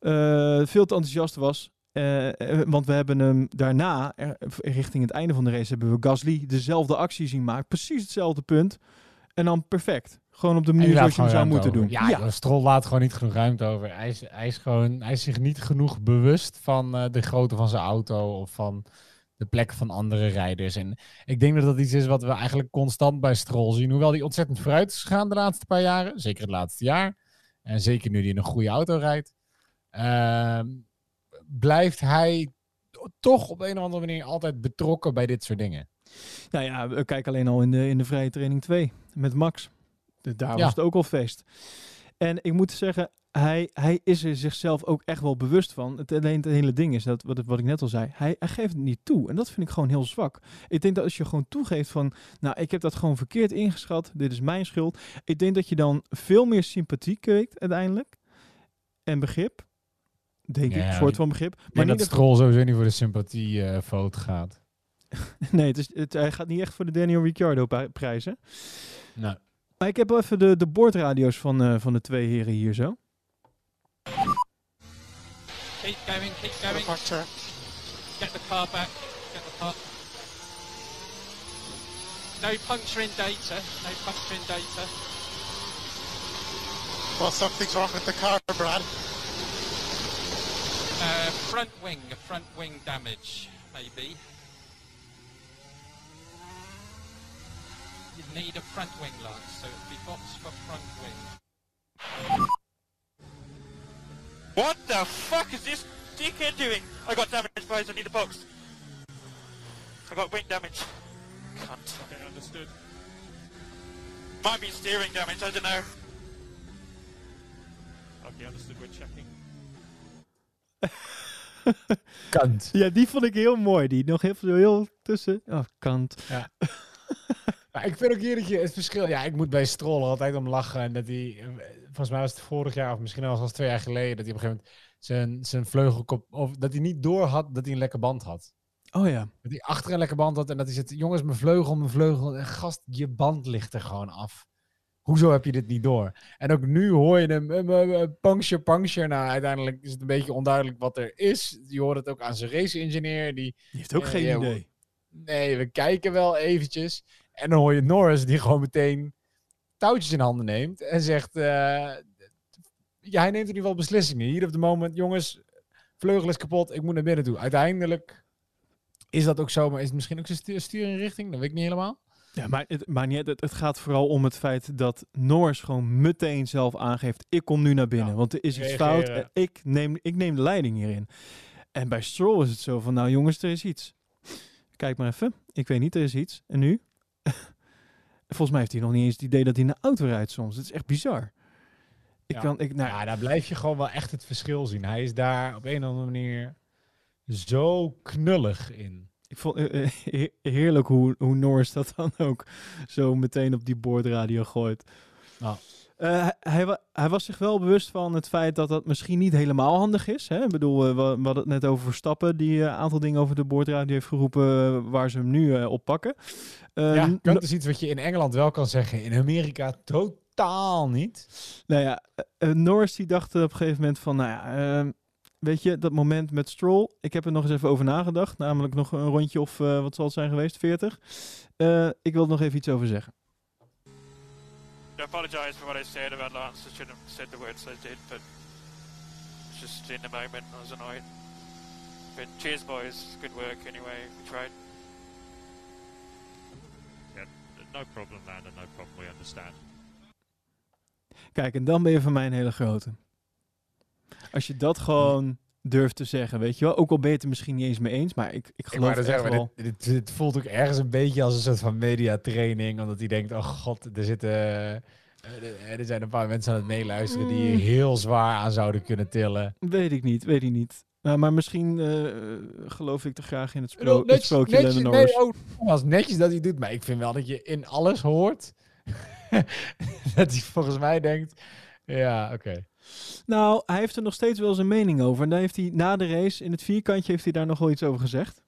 uh, veel te enthousiast was. Uh, want we hebben hem daarna, uh, richting het einde van de race, hebben we Gasly dezelfde actie zien maken. Precies hetzelfde punt. En dan perfect. Gewoon op de manier zoals je hem zou moeten over. doen. Ja, ja. Stroll laat gewoon niet genoeg ruimte over. Hij is, hij is, gewoon, hij is zich niet genoeg bewust van uh, de grootte van zijn auto of van de plek van andere rijders. En ik denk dat dat iets is wat we eigenlijk constant bij Stroll zien. Hoewel hij ontzettend vooruit is gegaan de laatste paar jaren. Zeker het laatste jaar. En zeker nu hij in een goede auto rijdt. Ehm, blijft hij toch op een of andere manier altijd betrokken bij dit soort dingen. Nou ja, kijk alleen al in de, in de vrije training 2 met Max. Daar ja. was het ook al feest. En ik moet zeggen, hij, hij is er zichzelf ook echt wel bewust van. Het, alleen het hele ding is, dat, wat, wat ik net al zei, hij, hij geeft het niet toe. En dat vind ik gewoon heel zwak. Ik denk dat als je gewoon toegeeft van, nou, ik heb dat gewoon verkeerd ingeschat, dit is mijn schuld. Ik denk dat je dan veel meer sympathie kweekt uiteindelijk. En begrip. Denk ja, ik, een soort van begrip. Maar niet dat Stroll sowieso niet voor de sympathiefoto uh, gaat. nee, het is, het, hij gaat niet echt voor de Daniel Ricciardo prijs, hè? Nee. Maar ik heb wel even de, de boordradio's van, uh, van de twee heren hier zo. Keep going, keep going. Get the car back. Get the car. No puncturing data. No puncturing data. Well, something's wrong with the car, Brad. Uh, front wing. Front wing damage, maybe. You need a front wing lance, so it'd be box for front wing. What the fuck is this dickhead doing? I got damage, guys. I need a box. I got wing damage. Cunt. Okay, understood. Might be steering damage. I don't know. Okay, understood. We're checking. Kant. Ja, die vond ik heel mooi. Die nog heel veel heel tussen. Oh, kant. Maar ik vind ook hier dat je het verschil... Ja, ik moet bij Stroll altijd om lachen. En dat hij... Volgens mij was het vorig jaar, of misschien al twee jaar geleden... dat hij op een gegeven moment zijn, zijn vleugelkop... Of dat hij niet door had dat hij een lekke band had. Oh ja. Dat hij achter een lekke band had en dat hij zegt... Jongens, mijn vleugel, mijn vleugel. En gast, je band ligt er gewoon af. Hoezo heb je dit niet door? En ook nu hoor je hem... eh, eh, eh, puncture, puncture. Nou, uiteindelijk is het een beetje onduidelijk wat er is. Je hoort het ook aan zijn race-engineer. Die Die heeft ook geen ja, idee. Nee, we kijken wel eventjes. En dan hoor je Norris die gewoon meteen touwtjes in handen neemt. En zegt, ja, hij neemt in ieder geval beslissingen. Hier op het moment, jongens, vleugel is kapot, ik moet naar binnen toe. Uiteindelijk is dat ook zo, maar is het misschien ook zijn stu- stuurinrichting? Dat weet ik niet helemaal. Ja, maar het, maar niet, het, het gaat vooral om het feit dat Norris gewoon meteen zelf aangeeft: ik kom nu naar binnen, Ja, want er is iets reageren. fout. Ik neem, ik neem de leiding hierin. En bij Stroll is het zo van: nou jongens, er is iets. Kijk maar even. Ik weet niet, er is iets. En nu? Volgens mij heeft hij nog niet eens het idee dat hij naar auto rijdt soms. Het is echt bizar. Ik Ja. kan, ik, nou, Ja, daar blijf je gewoon wel echt het verschil zien. Hij is daar op een of andere manier zo knullig in. Ik vond eh, eh, he- heerlijk hoe, hoe Norris dat dan ook zo meteen op die boordradio gooit. Ja. Eh, hij, hij, wa- hij was zich wel bewust van het feit dat dat misschien niet helemaal handig is. Hè? Ik bedoel, we, we hadden het net over Verstappen, die een aantal dingen over de boordradio heeft geroepen waar ze hem nu op pakken. Eh, ja, dat is iets wat je in Engeland wel kan zeggen. In Amerika totaal niet. Nou ja, Norris die dacht op een gegeven moment van, nou ja, ehm, weet je, dat moment met Stroll, ik heb er nog eens even over nagedacht, namelijk nog een rondje of, eh, wat zal het zijn geweest, 40. Eh, ik wil er nog even iets over zeggen. I apologize for what I said about Lance. I shouldn't have said the words I did, but it's just in the moment I was annoyed. But cheers, boys. Good work anyway. We tried. Yeah, no problem, Lando. No problem. We understand. Kijk, en dan ben je voor mij een hele grote. Als je dat gewoon durft te zeggen, weet je wel. Ook al ben je het er misschien niet eens mee eens, maar ik, ik Ik geloof net echt zeggen, wel. dit, dit, dit voelt ook ergens een beetje als een soort van mediatraining. Omdat hij denkt, oh god, er zitten... eh, er- er zijn een paar mensen aan het meeluisteren die Mm. hier heel zwaar aan zouden kunnen tillen. Weet ik niet, weet ik niet. Nou, maar misschien eh, geloof ik te graag in het, Ik spro het sprookje netjes, nee, Norris. oh, was netjes dat hij doet, maar ik vind wel dat je in alles hoort dat hij volgens mij denkt, ja, oké. Nou, hij heeft er nog steeds wel zijn mening over. En daar heeft hij na de race, in het vierkantje, heeft hij daar nog wel iets over gezegd.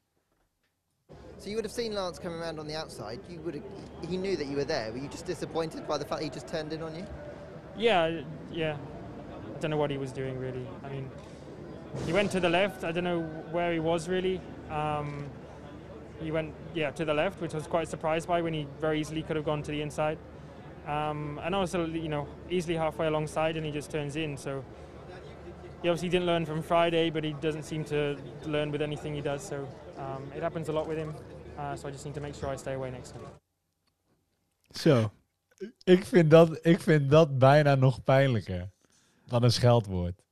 So you would have seen Lance coming around on the outside. You would have, he knew that you were there. Were you just disappointed by the fact he just turned in on you? Yeah, yeah. I don't know what he was doing really. I mean, he went to the left. I don't know where he was really. Um, he went, yeah, to the left, which I was quite surprised by when he very easily could have gone to the inside. Um, and also, you know, easily halfway alongside, and he just turns in. So he obviously didn't learn from Friday, but he doesn't seem to learn with anything he does. So um, it happens a lot with him. Uh, so I just need to make sure I stay away next time. Zo. Ik vind, dat, ik vind dat bijna nog pijnlijker dan een scheldwoord.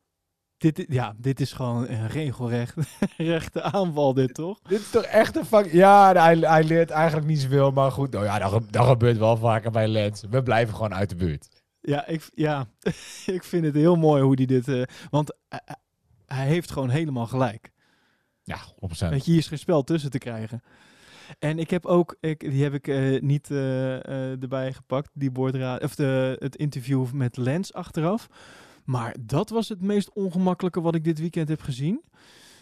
Dit, ja, dit is gewoon een regelrecht rechte aanval, dit toch? Dit is toch echt een fuck... Ja, hij, hij leert eigenlijk niet zoveel, maar goed. Nou ja, dat, ge- dat gebeurt wel vaker bij Lens. We blijven gewoon uit de buurt. Ja, ik, ja, ik vind het heel mooi hoe hij dit... eh, want hij- hij- hij heeft gewoon helemaal gelijk. Ja, 100%. Weet je, hier is geen spel tussen te krijgen. En ik heb ook, ik, die heb ik eh, niet eh, eh, erbij gepakt, die boordraad, of de, het interview met Lens achteraf. Maar dat was het meest ongemakkelijke wat ik dit weekend heb gezien.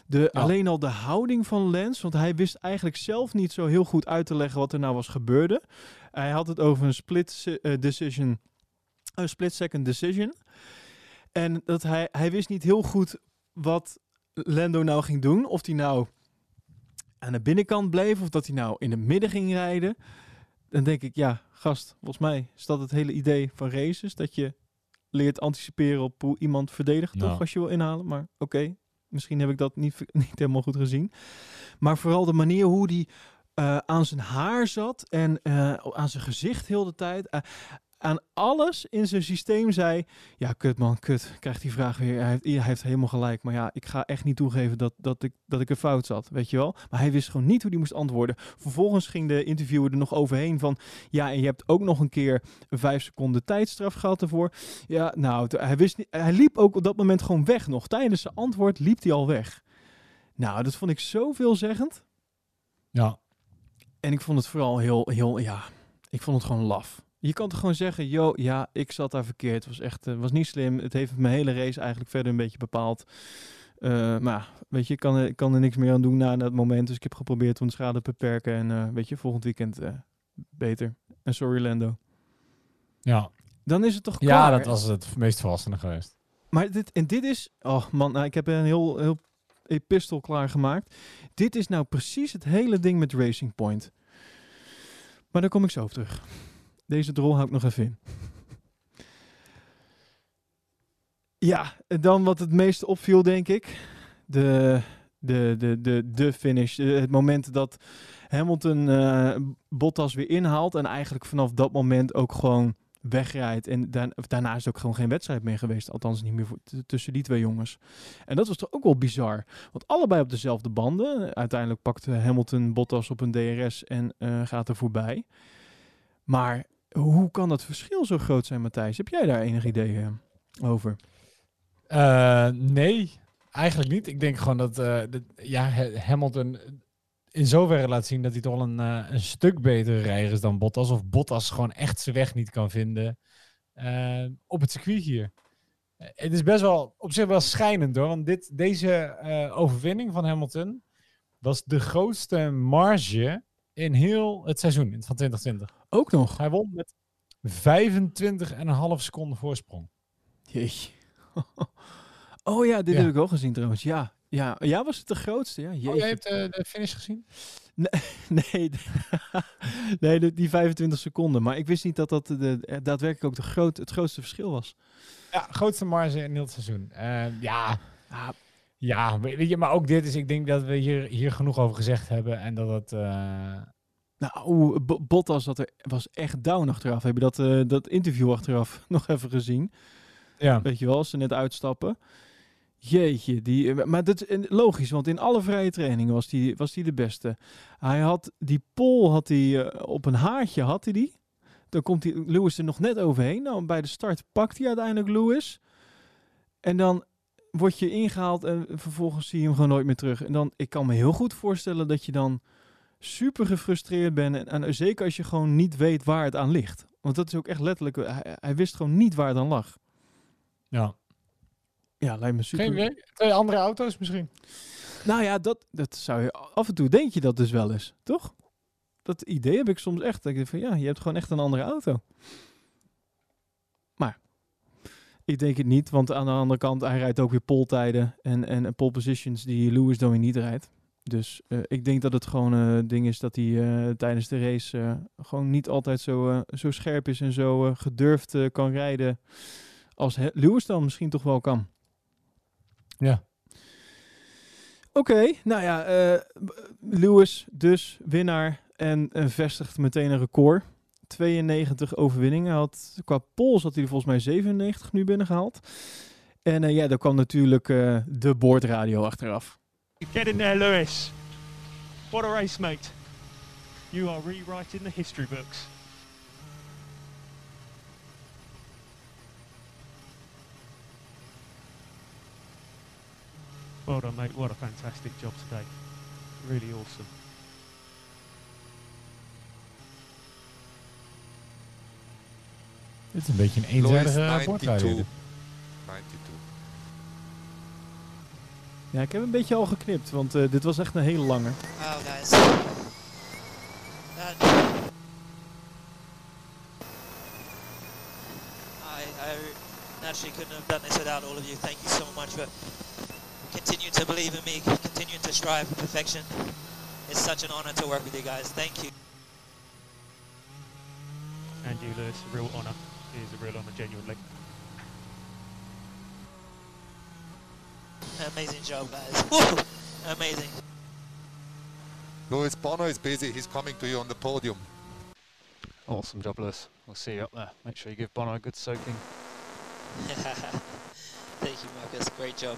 De, Ja. Alleen al de houding van Lens, want hij wist eigenlijk zelf niet zo heel goed uit te leggen wat er nou was gebeurde. Hij had het over een split eh, decision, een split second decision. En dat hij, hij wist niet heel goed wat Lando nou ging doen. Of hij nou aan de binnenkant bleef of dat hij nou in het midden ging rijden. Dan denk ik, ja, gast, volgens mij is dat het hele idee van races. Dat je leert anticiperen op hoe iemand verdedigt, Ja. toch, als je wil inhalen. Maar oké, misschien heb ik dat niet, niet helemaal goed gezien. Maar vooral de manier hoe die eh, aan zijn haar zat en eh, aan zijn gezicht heel de tijd. eh, aan alles in zijn systeem zei, ja, kut man, kut. Krijgt die vraag weer. Hij heeft, hij heeft helemaal gelijk. Maar ja, ik ga echt niet toegeven dat, dat, ik, dat ik een fout zat, weet je wel. Maar hij wist gewoon niet hoe hij moest antwoorden. Vervolgens ging de interviewer er nog overheen van, ja, en je hebt ook nog een keer een vijf seconden tijdstraf gehad ervoor. Ja, nou, hij, wist niet, hij liep ook op dat moment gewoon weg nog. Tijdens zijn antwoord liep hij al weg. Nou, dat vond ik zo veelzeggend. Ja. En ik vond het vooral heel, heel, ja, ik vond het gewoon laf. Je kan toch gewoon zeggen, yo, ja, ik zat daar verkeerd. Het was echt, eh, was niet slim. Het heeft mijn hele race eigenlijk verder een beetje bepaald. Eh, maar ja, weet je, ik kan, er, ik kan er niks meer aan doen na dat moment. Dus ik heb geprobeerd om de schade te beperken. En eh, weet je, volgend weekend beter. En sorry, Lando. Ja. Dan is het toch Ja, klaar? dat was het meest verrassende geweest. Maar dit, en dit is, oh man, nou, ik heb een heel, heel epistel klaargemaakt. Dit is nou precies het hele ding met Racing Point. Maar daar kom ik zo op terug. Deze drol hou ik nog even in. Ja, en dan wat het meeste opviel, denk ik. De, de, de, de, de finish. Eh, Het moment dat Hamilton eh, Bottas weer inhaalt. En eigenlijk vanaf dat moment ook gewoon wegrijdt. En daarna is ook gewoon geen wedstrijd meer geweest. Althans niet meer tussen die twee jongens. En dat was toch ook wel bizar. Want allebei op dezelfde banden. Uiteindelijk pakt Hamilton Bottas op een DRS en eh, gaat er voorbij. Maar hoe kan dat verschil zo groot zijn, Matthijs? Heb jij daar enig idee eh, over? Eh, nee, eigenlijk niet. Ik denk gewoon dat eh, ja, Ha- Hamilton in zoverre laat zien dat hij toch een, een stuk betere rijder is dan Bottas. Of Bottas gewoon echt zijn weg niet kan vinden op het circuit hier. Het is best wel op zich wel schijnend hoor. Want dit, deze overwinning van Hamilton was de grootste marge in heel het seizoen van 2020. Ook nog? Hij won met 25,5 seconden voorsprong. Jeetje. Oh ja, dit Ja. heb ik ook gezien trouwens. Ja, ja. ja was het de grootste? Ja, Oh, jij hebt eh, de finish gezien? Nee, nee die 25 seconden. Maar ik wist niet dat dat de, eh, daadwerkelijk ook de groot, het grootste verschil was. Ja, grootste marge in heel het seizoen. Eh, ja. Ja, weet je, maar ook dit is, ik denk dat we hier, hier genoeg over gezegd hebben en dat het... eh, Nou, Bottas dat er, was echt down achteraf. Heb je dat, eh, dat interview achteraf nog even gezien? Ja. Weet je wel, als ze net uitstappen. Jeetje, die, eh, maar dat is logisch, want in alle vrije trainingen was die, was die de beste. Hij had die pol had hij op een haartje had hij die. Dan komt die Lewis er nog net overheen. Nou, bij de start pakt hij uiteindelijk Lewis. En dan word je ingehaald en vervolgens zie je hem gewoon nooit meer terug. En dan, ik kan me heel goed voorstellen dat je dan super gefrustreerd bent. En, en zeker als je gewoon niet weet waar het aan ligt. Want dat is ook echt letterlijk, hij, hij wist gewoon niet waar het aan lag. Ja. Ja, lijkt me super. Geen idee. Twee andere auto's misschien. Nou ja, dat, dat zou je af en toe denk je dat dus wel eens, toch? Dat idee heb ik soms echt. Dat ik denk van ja, je hebt gewoon echt een andere auto. Ik denk het niet, want aan de andere kant, hij rijdt ook weer poltijden en, en pole positions die Lewis dan weer niet rijdt. Dus eh, ik denk dat het gewoon een uh, ding is dat hij uh, tijdens de race gewoon niet altijd zo, zo scherp is en zo gedurfd kan rijden als Lewis dan misschien toch wel kan. Ja. Oké, okay, nou ja, Lewis dus winnaar en vestigt meteen een record. 92 overwinningen. Had, qua pols had hij er volgens mij 97 nu binnengehaald. En uh, ja, daar kwam natuurlijk de boordradio achteraf. Get in there, Lewis. What a race, mate. You are rewriting the history books. Well done, mate. What a fantastic job today. Really awesome. Dit is een beetje een eenzijdige boordradio. Ja, ik heb een beetje al geknipt, want uh, dit was echt een hele lange. Oh, guys. That... I, I naturally couldn't have done this without all of you. Thank you so much for continuing to believe in me, continuing to strive for perfection. It's such an honor to work with you guys. Thank you. And you, Lewis, real honour. It is a real honour, genuinely. Amazing job, guys. Woo! Amazing. Lewis Bono is busy. He's coming to you on the podium. Awesome job, Lewis. We'll see you up there. Make sure you give Bono a good soaking. Thank you, Marcus. Great job.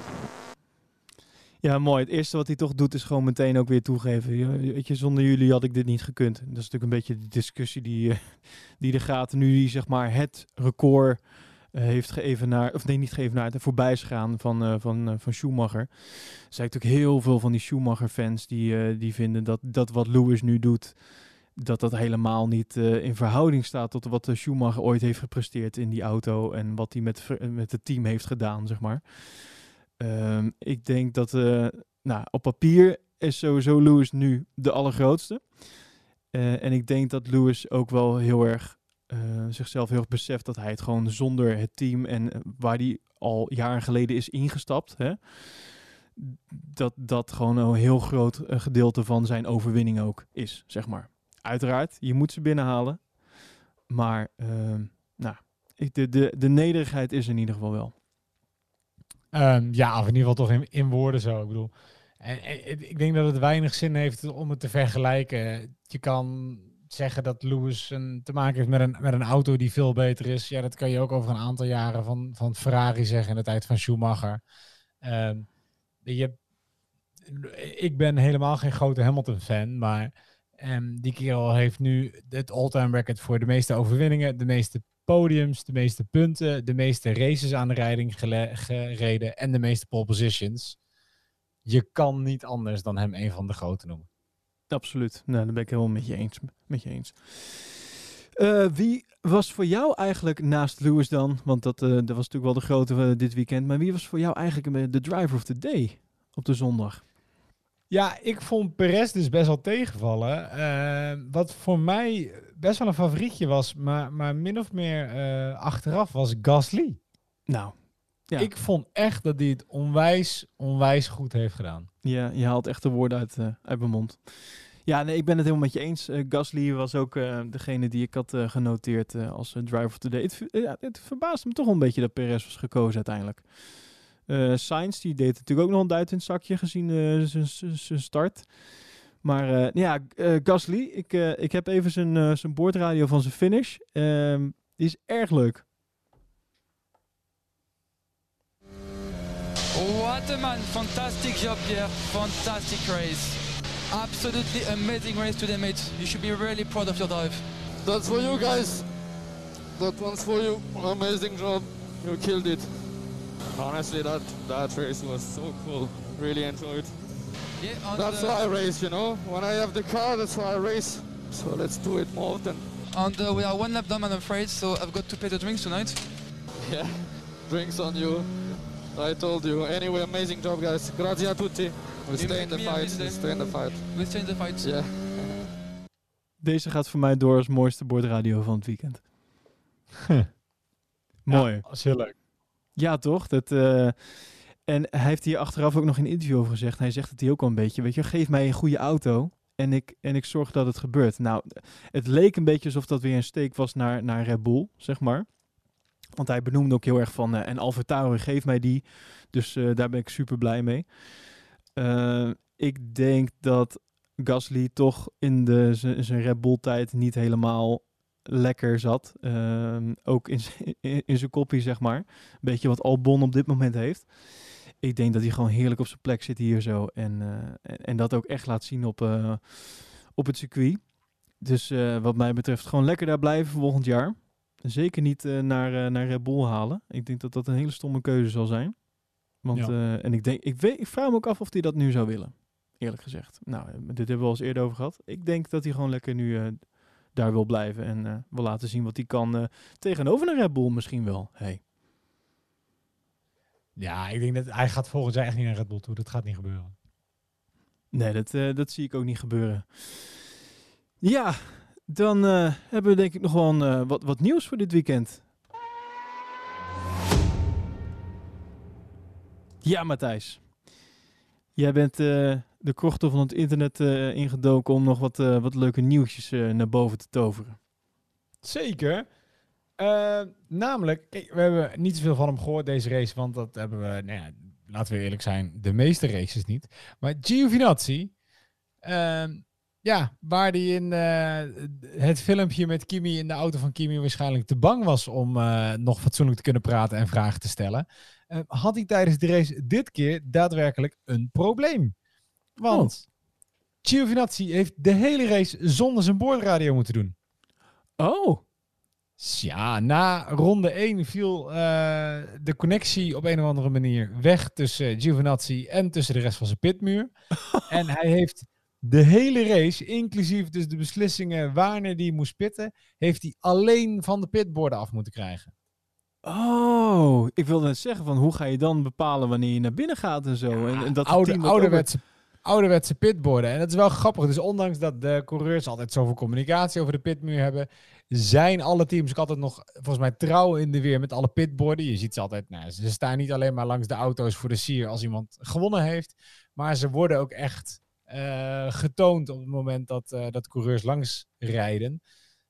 Ja, mooi. Het eerste wat hij toch doet is gewoon meteen ook weer toegeven. Je- Weet je, zonder jullie had ik dit niet gekund. Dat is natuurlijk een beetje de discussie die, eh, die er gaat. Nu hij zeg maar het record eh, heeft geëvenaard, of nee, niet geëvenaard, voorbij is gegaan van, eh, van, van Schumacher. Er zijn natuurlijk heel veel van die Schumacher-fans die, die vinden dat, dat wat Lewis nu doet, dat dat helemaal niet in verhouding staat tot wat de Schumacher ooit heeft gepresteerd in die auto en wat hij met, met het team heeft gedaan, zeg maar. Ehm, ik denk dat, eh, nou, op papier is sowieso Lewis nu de allergrootste. Eh, en ik denk dat Lewis ook wel heel erg eh, zichzelf heel erg beseft dat hij het gewoon zonder het team en waar hij al jaren geleden is ingestapt, hè, dat dat gewoon een heel groot gedeelte van zijn overwinning ook is, zeg maar. Uiteraard, je moet ze binnenhalen. Maar ehm, nou, de, de, de nederigheid is in ieder geval wel. Ehm, ja, of in ieder geval toch in, woorden zo. Ik bedoel, en, ik denk dat het weinig zin heeft om het te vergelijken. Je kan zeggen dat Lewis een, te maken heeft met een, met een auto die veel beter is. Ja, dat kan je ook over een aantal jaren van, van Ferrari zeggen in de tijd van Schumacher. Ehm, je, ik ben helemaal geen grote Hamilton-fan, maar ehm, die kerel heeft nu het all-time record voor de meeste overwinningen, de meeste podiums, de meeste punten, de meeste races aan de rijding gereden en de meeste pole positions. Je kan niet anders dan hem een van de grote noemen. Absoluut. Nou, daar ben ik helemaal met je eens. Met je eens. Eh, wie was voor jou eigenlijk naast Lewis dan? Want dat, eh, dat was natuurlijk wel de grote eh, dit weekend. Maar wie was voor jou eigenlijk de driver of the day op de zondag? Ja, ik vond Perez dus best wel tegenvallen. Eh, wat voor mij best wel een favorietje was, maar, maar min of meer eh, achteraf was Gasly. Nou, ja. Ik vond echt dat hij het onwijs, onwijs goed heeft gedaan. Ja, je haalt echt de woorden uit, eh, uit mijn mond. Ja, nee, ik ben het helemaal met je eens. Gasly was ook degene die ik had genoteerd als driver of the day. Het, ja, het verbaasde me toch een beetje dat Perez was gekozen uiteindelijk. Eh Sainz, die deed natuurlijk ook nog een duit in het zakje gezien eh, zijn- start. Maar eh, ja, eh, Gasly, ik, ik heb even zijn, zijn boordradio van zijn finish. Ehm, die is erg leuk. What a man, fantastic job Pierre, fantastic race. Absolutely amazing race today mate. You should be really proud of your drive. That's for you guys. That one's for you. Amazing job. You killed it. Honestly, that that race was so cool. Really enjoyed. Yeah, on That's the, why I race, you know. When I have the car, that's why I race. So let's do it more often. And uh, we are one lap down I'm afraid, so I've got to pay the drinks tonight. Yeah. Drinks on you. I told you. Anyway, amazing job, guys. Grazie a tutti. We stay in the fight. We stay in the fight. We stay in the fight. Yeah. Deze gaat voor mij door als mooiste boordradio van het weekend. Mooi. dat is heel leuk. Ja, toch? Dat, eh, en hij heeft hier achteraf ook nog een interview over gezegd. Hij zegt het hier ook al een beetje. Weet je, geef mij een goede auto en ik, en ik zorg dat het gebeurt. Nou, het leek een beetje alsof dat weer een steek was naar, naar Red Bull, zeg maar. Want hij benoemde ook heel erg van, eh, en Alfa geef mij die. Dus eh, daar ben ik super blij mee. Ik denk dat Gasly toch in zijn Red Bull tijd niet helemaal lekker zat. Ehm, ook in, in, in zijn koppie, zeg maar. Een beetje wat Albon op dit moment heeft. Ik denk dat hij gewoon heerlijk op zijn plek zit hier zo. En, eh, en, en dat ook echt laat zien op, eh, op het circuit. Dus eh, wat mij betreft gewoon lekker daar blijven volgend jaar. Zeker niet naar, naar Red Bull halen. Ik denk dat dat een hele stomme keuze zal zijn. Want, Ja. en ik, denk, ik, weet, ik vraag me ook af of hij dat nu zou willen. Eerlijk gezegd. Nou, dit hebben we al eens eerder over gehad. Ik denk dat hij gewoon lekker nu daar wil blijven. En eh, wil laten zien wat hij kan eh, tegenover een Red Bull misschien wel. Hey. Ja, ik denk dat hij gaat volgend jaar echt niet naar Red Bull toe. Dat gaat niet gebeuren. Nee, dat, eh, dat zie ik ook niet gebeuren. Ja, dan hebben we denk ik nog wel wat, wat nieuws voor dit weekend. Ja, Matthijs. Jij bent eh, de krochten van het internet eh, ingedoken om nog wat, eh, wat leuke nieuwtjes eh, naar boven te toveren. Zeker. Namelijk, we hebben niet zoveel van hem gehoord deze race, want dat hebben we, nou ja, laten we eerlijk zijn, de meeste races niet. Maar Giovinazzi, ehm, ja, waar die in het filmpje met Kimi in de auto van Kimi waarschijnlijk te bang was om nog fatsoenlijk te kunnen praten en vragen te stellen, had hij tijdens de race dit keer daadwerkelijk een probleem. Want Giovinazzi heeft de hele race zonder zijn boordradio moeten doen. Oh. Ja, na ronde 1 viel eh, de connectie op een of andere manier weg tussen Giovinazzi en tussen de rest van zijn pitmuur. en hij heeft de hele race, inclusief dus de beslissingen wanneer hij moest pitten, heeft hij alleen van de pitborden af moeten krijgen. Oh, ik wilde net zeggen van hoe ga je dan bepalen wanneer je naar binnen gaat en zo. en, en dat Oude, ouderwetse, ouderwetse pitborden. En dat is wel grappig. Dus ondanks dat de coureurs altijd zoveel communicatie over de pitmuur hebben, zijn alle teams ook altijd nog volgens mij trouw in de weer met alle pitborden. Je ziet ze altijd, nou, ze staan niet alleen maar langs de auto's voor de sier als iemand gewonnen heeft, maar ze worden ook echt eh, getoond op het moment dat, eh, dat coureurs langs rijden.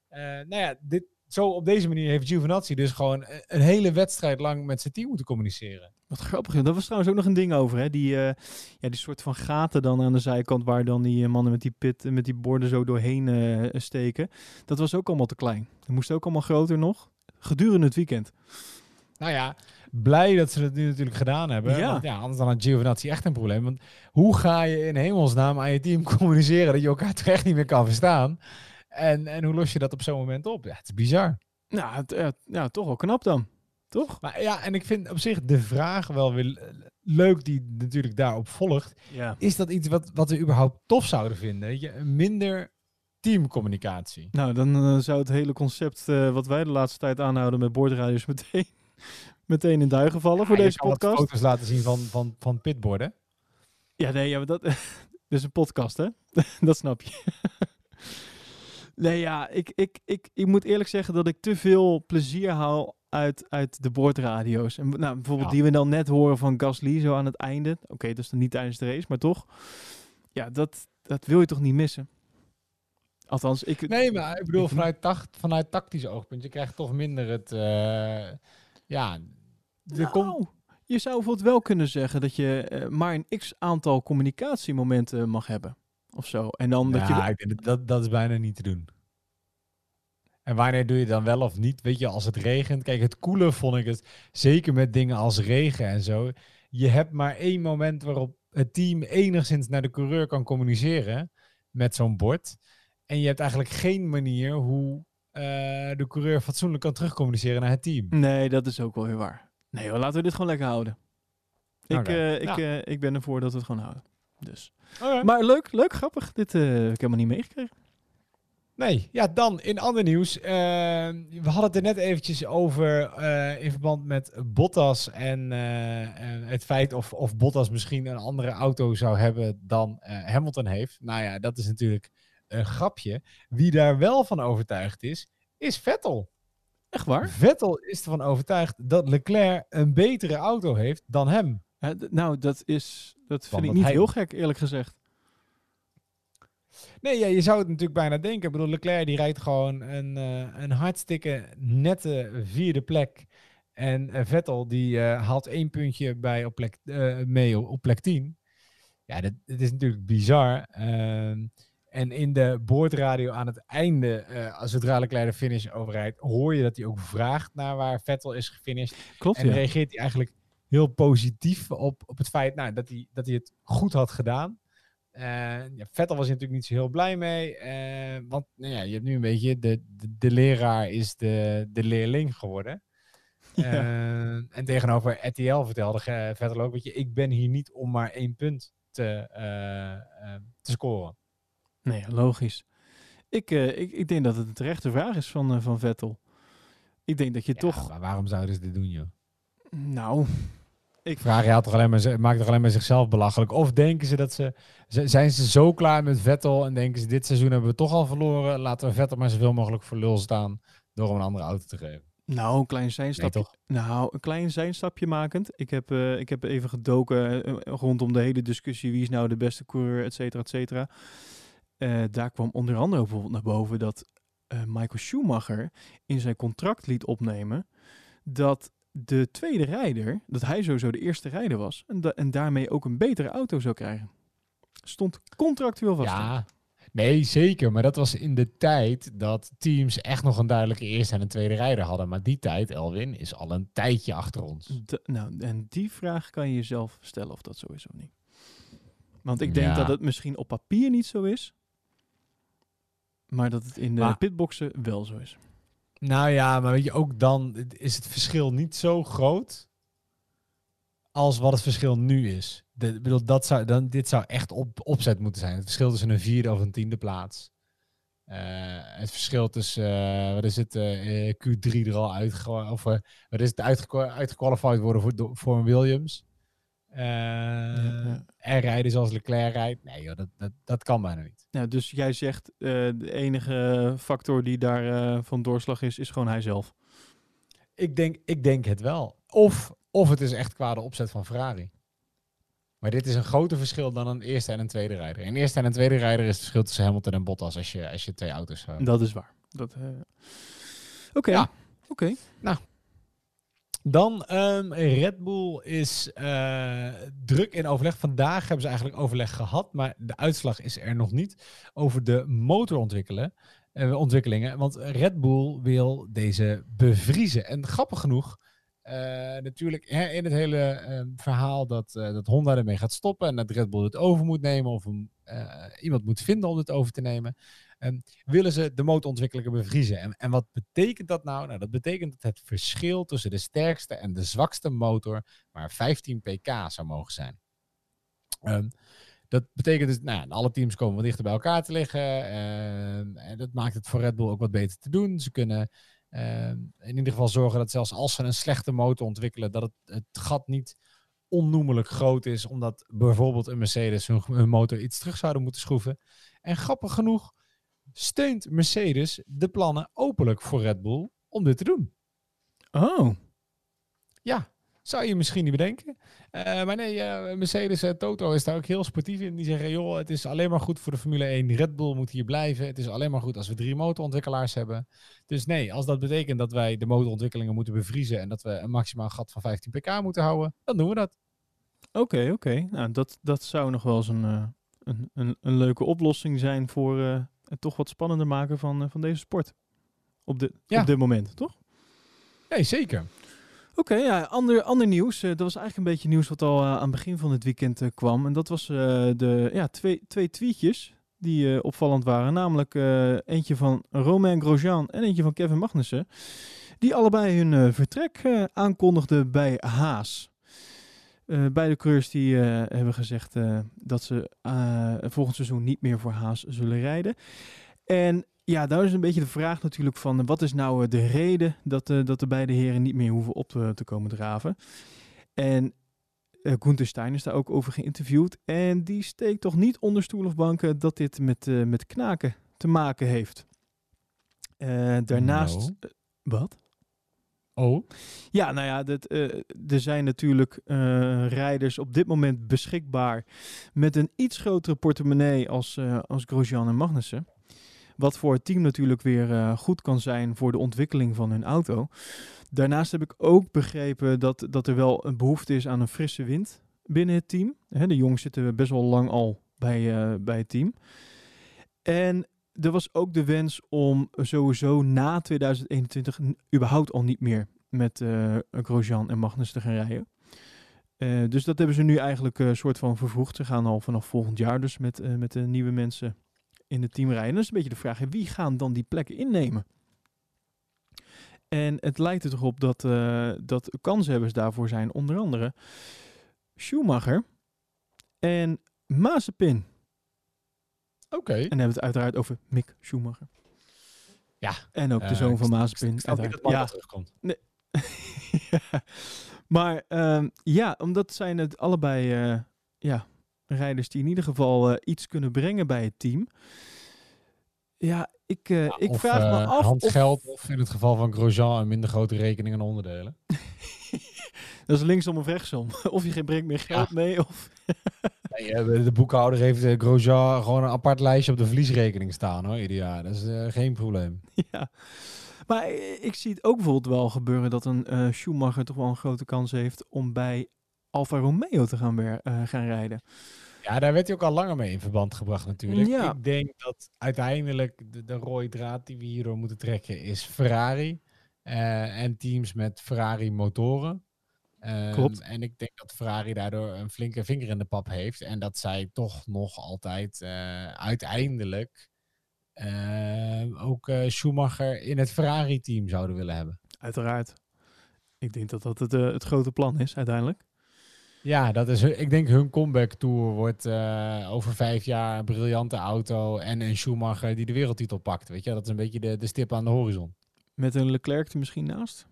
Eh, nou ja, dit, zo op deze manier heeft Giovinazzi dus gewoon een- een hele wedstrijd lang met zijn team moeten communiceren. Wat grappig. Daar was trouwens ook nog een ding over. Hè? Die, eh, ja, die soort van gaten dan aan de zijkant waar dan die eh, mannen met die pit, met die borden zo doorheen eh, steken. Dat was ook allemaal te klein. Dat moest ook allemaal groter nog. Gedurende het weekend. Nou ja, blij dat ze het nu natuurlijk gedaan hebben. Ja. Want ja, anders dan had Giovinazzi echt een probleem. Want hoe ga je in hemelsnaam aan je team communiceren dat je elkaar toch echt niet meer kan verstaan? En, en hoe los je dat op zo'n moment op? Ja, het is bizar. Nou, het, eh, ja, toch wel knap dan. Toch? Maar ja, en ik vind op zich de vraag wel weer leuk die natuurlijk daarop volgt. Ja. Is dat iets wat, wat we überhaupt tof zouden vinden? Weet je? Minder teamcommunicatie. Nou, dan eh, zou het hele concept eh, wat wij de laatste tijd aanhouden met boordradios meteen, meteen in duigen vallen voor Ja, deze podcast. foto's laten zien van, van, van pitborden. Ja, nee, ja, maar dat, dit is een podcast, hè? dat snap je. Nee, ja, ik, ik, ik, ik moet eerlijk zeggen dat ik te veel plezier haal uit, uit de boordradio's. En nou, bijvoorbeeld Ja. die we dan net horen van Gasly zo aan het einde. Oké, dat is dan niet tijdens de race, maar toch. Ja, dat, dat wil je toch niet missen? Althans, ik... Nee, maar ik bedoel, vanuit, tacht, vanuit tactisch oogpunt, je krijgt toch minder het... eh, ja, komt... Nou, je zou bijvoorbeeld wel kunnen zeggen dat je eh, maar een x aantal communicatiemomenten mag hebben. Of zo. En dan dat ja, je... ik dat, dat, is bijna niet te doen. En wanneer doe je dan wel of niet? Weet je, als het regent. Kijk, het koele vond ik het, zeker met dingen als regen en zo. Je hebt maar één moment waarop het team enigszins naar de coureur kan communiceren met zo'n bord. En je hebt eigenlijk geen manier hoe eh, de coureur fatsoenlijk kan terugcommuniceren naar het team. Nee, dat is ook wel weer waar. Nee hoor, laten we dit gewoon lekker houden. Ik, eh, ik, eh, ik ben ervoor dat we het gewoon houden. Dus. Maar leuk, leuk, grappig. Dit eh, heb ik helemaal niet meegekregen. Nee, ja, dan in ander nieuws. eh, we hadden het er net eventjes over eh, in verband met Bottas en en het feit of, of Bottas misschien een andere auto zou hebben dan Hamilton heeft. Nou ja, dat is natuurlijk een grapje. Wie daar wel van overtuigd is, is Vettel. Echt waar? Vettel is ervan overtuigd dat Leclerc een betere auto heeft dan hem. Nou, dat is. Dat vind ik niet hij- heel gek, eerlijk gezegd. Nee, ja, je zou het natuurlijk bijna denken. Ik bedoel, Leclerc die rijdt gewoon een, eh, een hartstikke nette vierde plek. En eh, Vettel die eh, haalt één puntje bij op plek, mee op, op plek 10. Ja, dat, dat is natuurlijk bizar. Ehm, en in de boordradio aan het einde, eh zodra Leclerc de finish overrijdt, hoor je dat hij ook vraagt naar waar Vettel is gefinished. Klopt, En ja. reageert hij eigenlijk heel positief op, op het feit nou, dat, hij, dat hij het goed had gedaan. Eh, ja, Vettel was er natuurlijk niet zo heel blij mee. eh, want nou ja, je hebt nu een beetje de, de, de leraar is de, de leerling geworden. Ja. Eh, en tegenover RTL vertelde Vettel ook, weet je, ik ben hier niet om maar één punt te, te scoren. Nee, logisch. Ik, ik, ik denk dat het een terechte vraag is van, van Vettel. Ik denk dat je toch. Maar waarom zouden ze dit doen, joh? Nou, ik Vraag je toch alleen maar, ze- maakt toch alleen maar zichzelf belachelijk? Of denken ze dat ze, zijn ze zo klaar met Vettel en denken ze dit seizoen hebben we toch al verloren, laten we Vettel maar zoveel mogelijk voor lul staan door hem een andere auto te geven? Nou, een klein zijstapje. nou, een klein zijstapje makend. Ik heb, eh, ik heb even gedoken eh, rondom de hele discussie. Wie is nou de beste coureur, et cetera, et cetera. Eh, daar kwam onder andere bijvoorbeeld naar boven dat eh, Michael Schumacher in zijn contract liet opnemen dat de tweede rijder, dat hij sowieso de eerste rijder was en, da- en daarmee ook een betere auto zou krijgen. Stond contractueel vast. Ja, nee, zeker. Maar dat was in de tijd dat teams echt nog een duidelijke eerste en een tweede rijder hadden. Maar die tijd, Elwin, is al een tijdje achter ons. Nou, en die vraag kan je jezelf stellen of dat zo is of niet. Want ik denk Ja. dat het misschien op papier niet zo is, maar dat het in de Maar- pitboxen wel zo is. Nou ja, maar weet je, ook dan is het verschil niet zo groot als wat het verschil nu is. De, bedoel, dat zou, dan, dit zou echt op, opzet moeten zijn. Het verschil tussen een vierde of een tiende plaats. Eh, het verschil tussen, eh, wat is het, eh, eh, Q3 er al uit, of wat is het, uitgequalified worden voor, voor Williams. Ja. En rijden zoals Leclerc rijdt. Nee joh, dat, dat, dat kan bijna niet. Ja, dus jij zegt eh, de enige factor die daar eh, van doorslag is, is gewoon hij zelf. Ik denk, ik denk het wel. Of, of het is echt qua de opzet van Ferrari. Maar dit is een groter verschil dan een eerste en een tweede rijder. Een eerste en een tweede rijder is het verschil tussen Hamilton en Bottas als je, als je twee auto's zou. Dat is waar. Dat, Oké, Ja. oké. Nou. Dan ehm, Red Bull is eh, druk in overleg. Vandaag hebben ze eigenlijk overleg gehad, maar de uitslag is er nog niet over de motorontwikkelen. eh, ontwikkelingen. Want Red Bull wil deze bevriezen. En grappig genoeg, eh, natuurlijk hè, in het hele ehm, verhaal dat, dat Honda ermee gaat stoppen en dat Red Bull het over moet nemen of iemand moet vinden om het over te nemen, ehm, willen ze de motorontwikkelingen bevriezen. En, en wat betekent dat nou? Nou, dat betekent dat het verschil tussen de sterkste en de zwakste motor maar 15 pk zou mogen zijn. Ehm, dat betekent dus, nou, alle teams komen wat dichter bij elkaar te liggen. ehm, en dat maakt het voor Red Bull ook wat beter te doen. Ze kunnen in ieder geval zorgen dat zelfs als ze een slechte motor ontwikkelen, dat het, gat niet onnoemelijk groot is, omdat bijvoorbeeld een Mercedes hun motor iets terug zouden moeten schroeven. En grappig genoeg steunt Mercedes de plannen openlijk voor Red Bull om dit te doen. Oh. Ja, zou je misschien niet bedenken. Eh, maar nee, eh, Mercedes en Toto is daar ook heel sportief in. Die zeggen, joh, het is alleen maar goed voor de Formule 1. Red Bull moet hier blijven. Het is alleen maar goed als we drie motorontwikkelaars hebben. Dus nee, als dat betekent dat wij de motorontwikkelingen moeten bevriezen... en dat we een maximaal gat van 15 pk moeten houden, dan doen we dat. Oké, oké. Nou, dat, dat zou nog wel eens een, eh, een, een, een leuke oplossing zijn voor eh, het toch wat spannender maken van, eh, van deze sport. Op, de, Ja. op dit moment, toch? Nee, zeker. Oké, ja, ander, ander nieuws. Eh, dat was eigenlijk een beetje nieuws wat al eh, aan het begin van het weekend eh, kwam. En dat was eh, de ja, twee, twee tweetjes die eh, opvallend waren. Namelijk eh, eentje van Romain Grosjean en eentje van Kevin Magnussen. Die allebei hun eh, vertrek eh, aankondigden bij Haas. Eh, beide coureurs die eh, hebben gezegd eh, dat ze volgend seizoen niet meer voor Haas zullen rijden. En ja, daar is een beetje de vraag natuurlijk van wat is nou de reden dat, dat de beide heren niet meer hoeven op te, komen draven. En Gunther Stein is daar ook over geïnterviewd. En die steekt toch niet onder stoel of banken dat dit met, met knaken te maken heeft. Daarnaast... Nou. wat? Oh? Ja, nou ja, dat, eh, er zijn natuurlijk eh, rijders op dit moment beschikbaar met een iets grotere portemonnee als, eh, als Grosjean en Magnussen. Wat voor het team natuurlijk weer goed kan zijn voor de ontwikkeling van hun auto. Daarnaast heb ik ook begrepen dat, dat er wel een behoefte is aan een frisse wind binnen het team. Hè, de jongens zitten best wel lang al bij, bij het team. En er was ook de wens om sowieso na 2021 n- überhaupt al niet meer met eh Grosjean en Magnus te gaan rijden. Eh, dus dat hebben ze nu eigenlijk een soort van vervroegd. Ze gaan al vanaf volgend jaar dus met, eh, met de nieuwe mensen in het team rijden. En dat is een beetje de vraag, wie gaan dan die plekken innemen? En het lijkt er toch op dat, eh dat kanshebbers daarvoor zijn onder andere Schumacher en Mazepin. Oké. En dan hebben we het uiteraard over Mick Schumacher. Ja. En ook de Eh, zoon van Marco ja. terugkomt. Nee. Ja. Maar ehm, ja, omdat zijn het allebei eh, ja, rijders die in ieder geval eh, iets kunnen brengen bij het team. Ja, ik, uh, ik of, vraag me af. Handgeld, of... of in het geval van Grosjean een minder grote rekening en onderdelen. Dat is linksom of rechtsom. Of je brengt meer geld ja. mee. Of de boekhouder heeft uh, Grosjean gewoon een apart lijstje op de verliesrekening staan hoor, ieder jaar. Dat is uh, geen probleem. Ja. Maar ik zie het ook bijvoorbeeld wel gebeuren dat een uh, Schumacher toch wel een grote kans heeft om bij Alfa Romeo te gaan, weer, gaan rijden. Ja, daar werd hij ook al langer mee in verband gebracht natuurlijk. Ja. Ik denk dat uiteindelijk de, de rode draad die we hierdoor moeten trekken is Ferrari. en teams met Ferrari motoren. Um, Klopt. En ik denk dat Ferrari daardoor een flinke vinger in de pap heeft. En dat zij toch nog altijd uh, uiteindelijk uh, ook uh, Schumacher in het Ferrari-team zouden willen hebben. Uiteraard. Ik denk dat dat het, het grote plan is uiteindelijk. Ja, dat is, ik denk hun comeback tour wordt over vijf jaar een briljante auto en een Schumacher die de wereldtitel pakt. Weet je, dat is een beetje de, de stip aan de horizon. Met een Leclerc er misschien naast?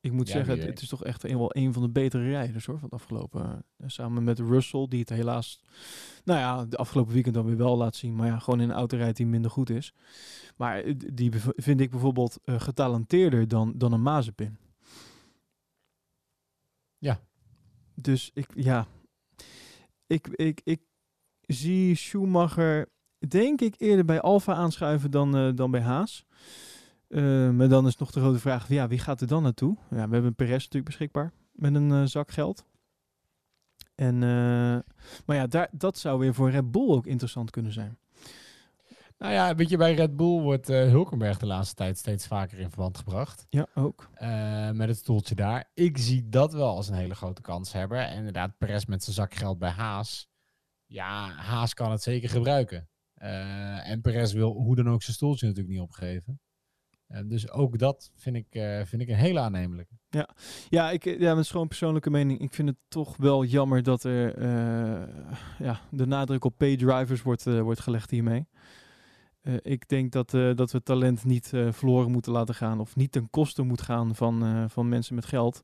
Ik moet Ja, zeggen, het, is toch echt een, wel een van de betere rijders hoor, van het afgelopen. eh, samen met Russell, die het helaas, nou ja, de afgelopen weekend dan weer wel laat zien. Maar ja, gewoon in een auto rijdt die minder goed is. Maar eh, die vind ik bijvoorbeeld eh, getalenteerder dan, dan een Mazepin. Ja. Dus ik, ja, ik, ik, ik zie Schumacher, denk ik, eerder bij Alfa aanschuiven dan, dan bij Haas. Eh, maar dan is nog de grote vraag, ja, wie gaat er dan naartoe? Ja, we hebben Perez natuurlijk beschikbaar met een eh, zak geld. En, eh, maar ja, daar, dat zou weer voor Red Bull ook interessant kunnen zijn. Nou ja, weet je, bij Red Bull wordt Hulkenberg de laatste tijd steeds vaker in verband gebracht. Ja, ook. Met het stoeltje daar. Ik zie dat wel als een hele grote kans hebben. En inderdaad, Perez met zijn zakgeld bij Haas. Ja, Haas kan het zeker gebruiken. En Perez wil hoe dan ook zijn stoeltje natuurlijk niet opgeven. Eh, dus ook dat vind ik, eh, vind ik een hele aannemelijke. Ja, ja, ik, ja, dat is gewoon persoonlijke mening. Ik vind het toch wel jammer dat er eh, ja, de nadruk op pay-drivers wordt, eh, wordt gelegd hiermee. Eh, ik denk dat, eh, dat we talent niet eh, verloren moeten laten gaan of niet ten koste moet gaan van, eh, van mensen met geld.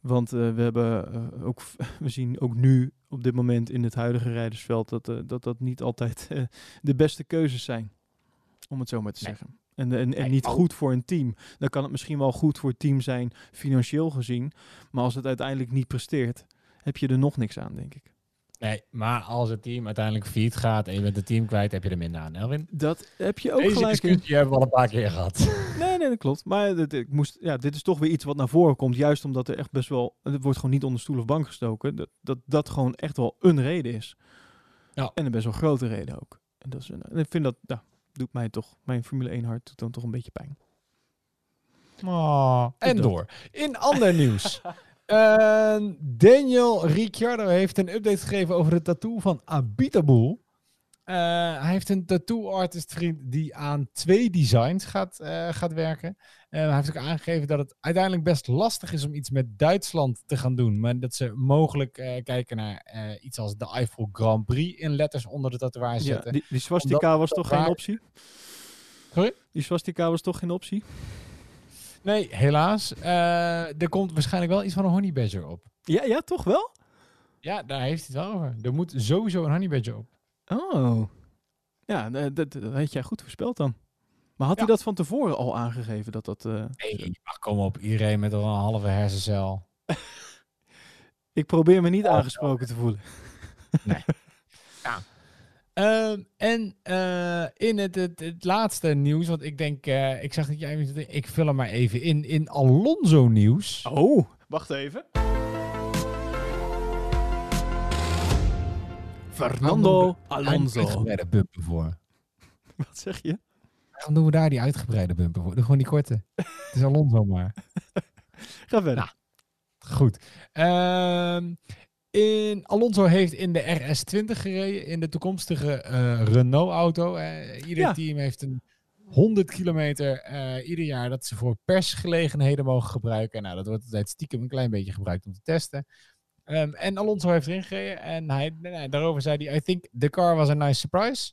Want eh, we, hebben, eh, ook, we zien ook nu op dit moment in het huidige rijdersveld dat eh, dat, dat niet altijd eh, de beste keuzes zijn. Om het zo maar te zeggen. En, en, niet ook- goed voor een team. Dan kan het misschien wel goed voor het team zijn, financieel gezien. Maar als het uiteindelijk niet presteert, heb je er nog niks aan, denk ik. Nee, maar als het team uiteindelijk failliet gaat en je bent het team kwijt, heb je er minder aan. Elwin? Dat heb je ook Deze gelijk in. discussie hebben we al een paar keer gehad. Nee, nee, dat klopt. Maar dit, ik moest, ja, dit is toch weer iets wat naar voren komt. Juist omdat er echt best wel... Het wordt gewoon niet onder stoel of bank gestoken. Dat dat, dat gewoon echt wel een reden is. Ja. En een best wel grote reden ook. En, dat is een, en ik vind dat... Ja, doet mij toch... Mijn Formule 1 hart doet dan toch een beetje pijn. Oh, en door. In ander nieuws. Eh, Daniel Ricciardo heeft een update gegeven over de tattoo van Abitaboel. Eh, hij heeft een tattoo artist vriend die aan twee designs gaat, eh, gaat werken. Eh, hij heeft ook aangegeven dat het uiteindelijk best lastig is om iets met Duitsland te gaan doen. Maar dat ze mogelijk kijken naar iets als de Eiffel Grand Prix in letters onder de tatoeage Ja, zetten. die, die swastika Omdat was toch geen optie? Sorry? Die swastika was toch geen optie? Nee, helaas. Er komt waarschijnlijk wel iets van een honey badger op. Ja, ja, toch wel? Ja, daar heeft hij het wel over. Er moet sowieso een honey badger op. Oh. Ja, eh, dat, dat had jij goed voorspeld dan. Maar had hij dat van tevoren al aangegeven dat dat... eh, Nee, ach, kom op. Iedereen met al een halve hersencel. Ik probeer me niet aangesproken te voelen. Ehm, en eh, in het, het, het laatste nieuws, want ik denk, eh, ik zag dat jij, ik vul hem maar even in, in Alonso nieuws. Oh, wacht even. Fernando Alonso. Uitgebreide bumper voor. Wat zeg je? Waarom doen we daar die uitgebreide bumper voor? Doe gewoon die korte. Het is Alonso maar. Ga verder. Goed. Ehm, in, Alonso heeft in de RS20 gereden, in de toekomstige eh, Renault-auto. Eh, ieder Ja. team heeft een 100 kilometer eh, ieder jaar dat ze voor persgelegenheden mogen gebruiken. Nou, dat wordt altijd stiekem een klein beetje gebruikt om te testen. Ehm, en Alonso heeft erin gereden en hij, nee, nee, daarover zei hij, I think the car was a nice surprise.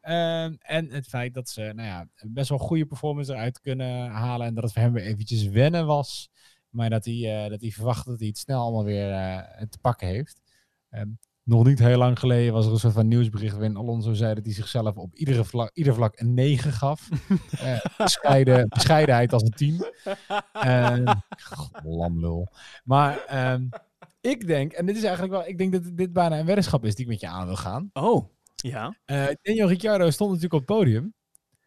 Ehm, en het feit dat ze nou ja, best wel goede performance eruit kunnen halen en dat het voor hem weer eventjes wennen was. Maar dat hij, eh, dat hij verwacht dat hij het snel allemaal weer eh, te pakken heeft. Ehm, nog niet heel lang geleden was er een soort van nieuwsbericht waarin Alonso zei dat hij zichzelf op iedere vlak, ieder vlak een 9 gaf. Eh, bescheiden, bescheidenheid als een 10. Uh, lamlul. Maar ik denk, en dit is eigenlijk wel, ik denk dat dit bijna een weddenschap is die ik met je aan wil gaan. Oh, ja. Uh, Daniel Ricciardo stond natuurlijk op het podium.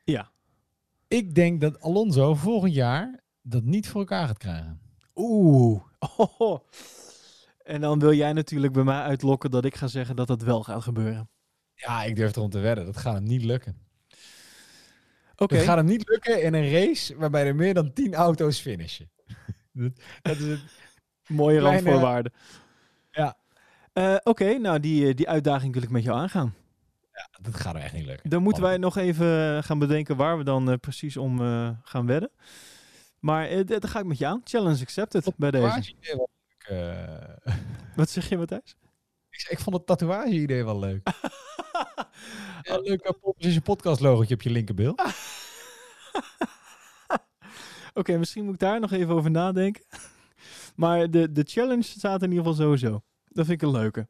Ja. Ik denk dat Alonso volgend jaar dat niet voor elkaar gaat krijgen. Oeh. Oh. En dan wil jij natuurlijk bij mij uitlokken dat ik ga zeggen dat dat wel gaat gebeuren. Ja, ik durf erom te wedden. Dat gaat hem niet lukken. Oké. Okay. Het gaat hem niet lukken in een race waarbij er meer dan 10 auto's finishen. dat is het Mooie kleine- randvoorwaarden. Ja. Eh, Oké, nou die, die uitdaging wil ik met jou aangaan. Dat gaat er echt niet lukken. Dan moeten wij nog even gaan bedenken waar we dan eh, precies om eh, gaan wedden. Maar eh, d- daar ga ik met je aan. Challenge accepted bij deze. Leuk, eh. Wat zeg je, Matthijs? ik, ik vond het tatoeage-idee wel leuk. ja, leuk uh, Proposition podcast logotje op je linkerbil. Oké, misschien moet ik daar nog even over nadenken. Maar de, de challenge staat in ieder geval sowieso. Dat vind ik een leuke.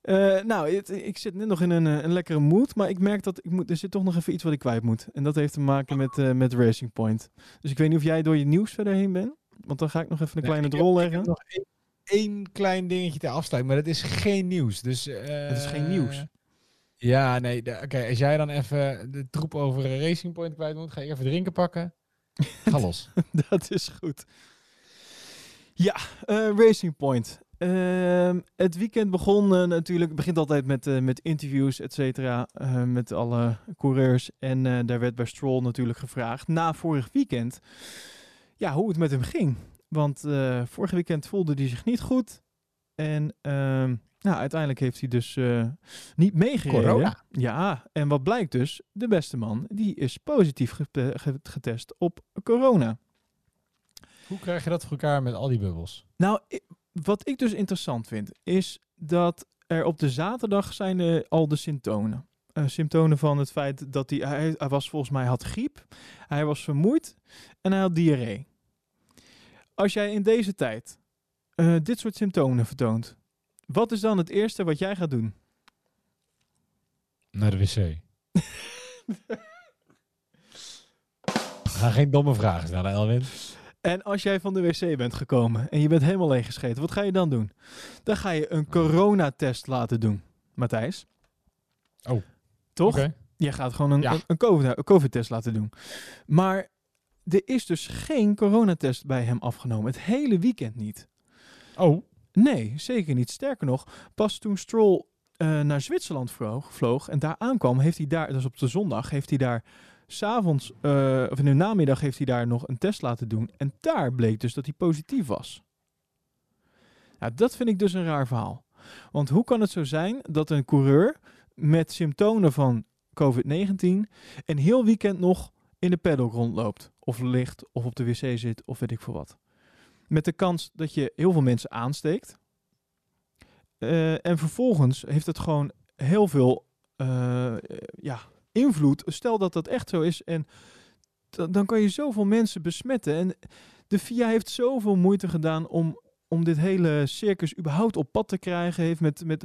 Eh, nou, het- ik zit net nog in een, eh, een lekkere mood, maar ik merk dat ik moet, er zit toch nog even iets wat ik kwijt moet. En dat heeft te maken met, eh, met Racing Point. Dus ik weet niet of jij door je nieuws verder heen bent. Want dan ga ik nog even een Nee, kleine ik ik leggen. heb nog één, één klein dingetje te afsluiten, maar dat is geen nieuws. Dus, Het is geen nieuws. Ja, nee. Oké, als jij dan even de troep over Racing Point kwijt moet, ga ik even drinken pakken. Ga los. dat is goed. Ja, eh, Racing Point. Ehm, het weekend begon eh, natuurlijk, het begint altijd met, eh, met interviews, et cetera, met alle coureurs. En daar werd bij Stroll natuurlijk gevraagd, na vorig weekend, ja, hoe het met hem ging. Want vorig weekend voelde hij zich niet goed. En ehm, nou, uiteindelijk heeft hij dus niet meegereden. Corona. Ja, en wat blijkt dus, de beste man, die is positief gete- ge- getest op corona. Hoe krijg je dat voor elkaar met al die bubbels? Nou, wat ik dus interessant vind, is dat er op de zaterdag zijn er al de symptomen. Eh, symptomen van het feit dat hij, hij, hij was volgens mij had griep, hij was vermoeid en hij had diarree. Als jij in deze tijd eh, dit soort symptomen vertoont, wat is dan het eerste wat jij gaat doen? Naar de wc. Ga geen domme vragen stellen, Elwin. En als jij van de wc bent gekomen en je bent helemaal leeggescheten, wat ga je dan doen? Dan ga je een coronatest laten doen, Matthijs. Oh. Toch? Je gaat gewoon een, Ja. een, een COVID een COVID-test laten doen. Maar er is dus geen coronatest bij hem afgenomen. Het hele weekend niet. Oh. Nee, zeker niet. Sterker nog, pas toen Stroll eh, naar Zwitserland vloog, vloog en daar aankwam, heeft hij daar, dus op de zondag, heeft hij daar s'avonds, eh of in de namiddag, heeft hij daar nog een test laten doen. En daar bleek dus dat hij positief was. Ja, dat vind ik dus een raar verhaal. Want hoe kan het zo zijn dat een coureur met symptomen van COVID-19 een heel weekend nog in de paddock rondloopt? Of ligt, of op de wc zit, of weet ik veel wat. Met de kans dat je heel veel mensen aansteekt. Eh, en vervolgens heeft het gewoon heel veel eh, ja, invloed. Stel dat dat echt zo is. En dan kan je zoveel mensen besmetten. En de FIA heeft zoveel moeite gedaan om, om dit hele circus überhaupt op pad te krijgen. Heeft met, met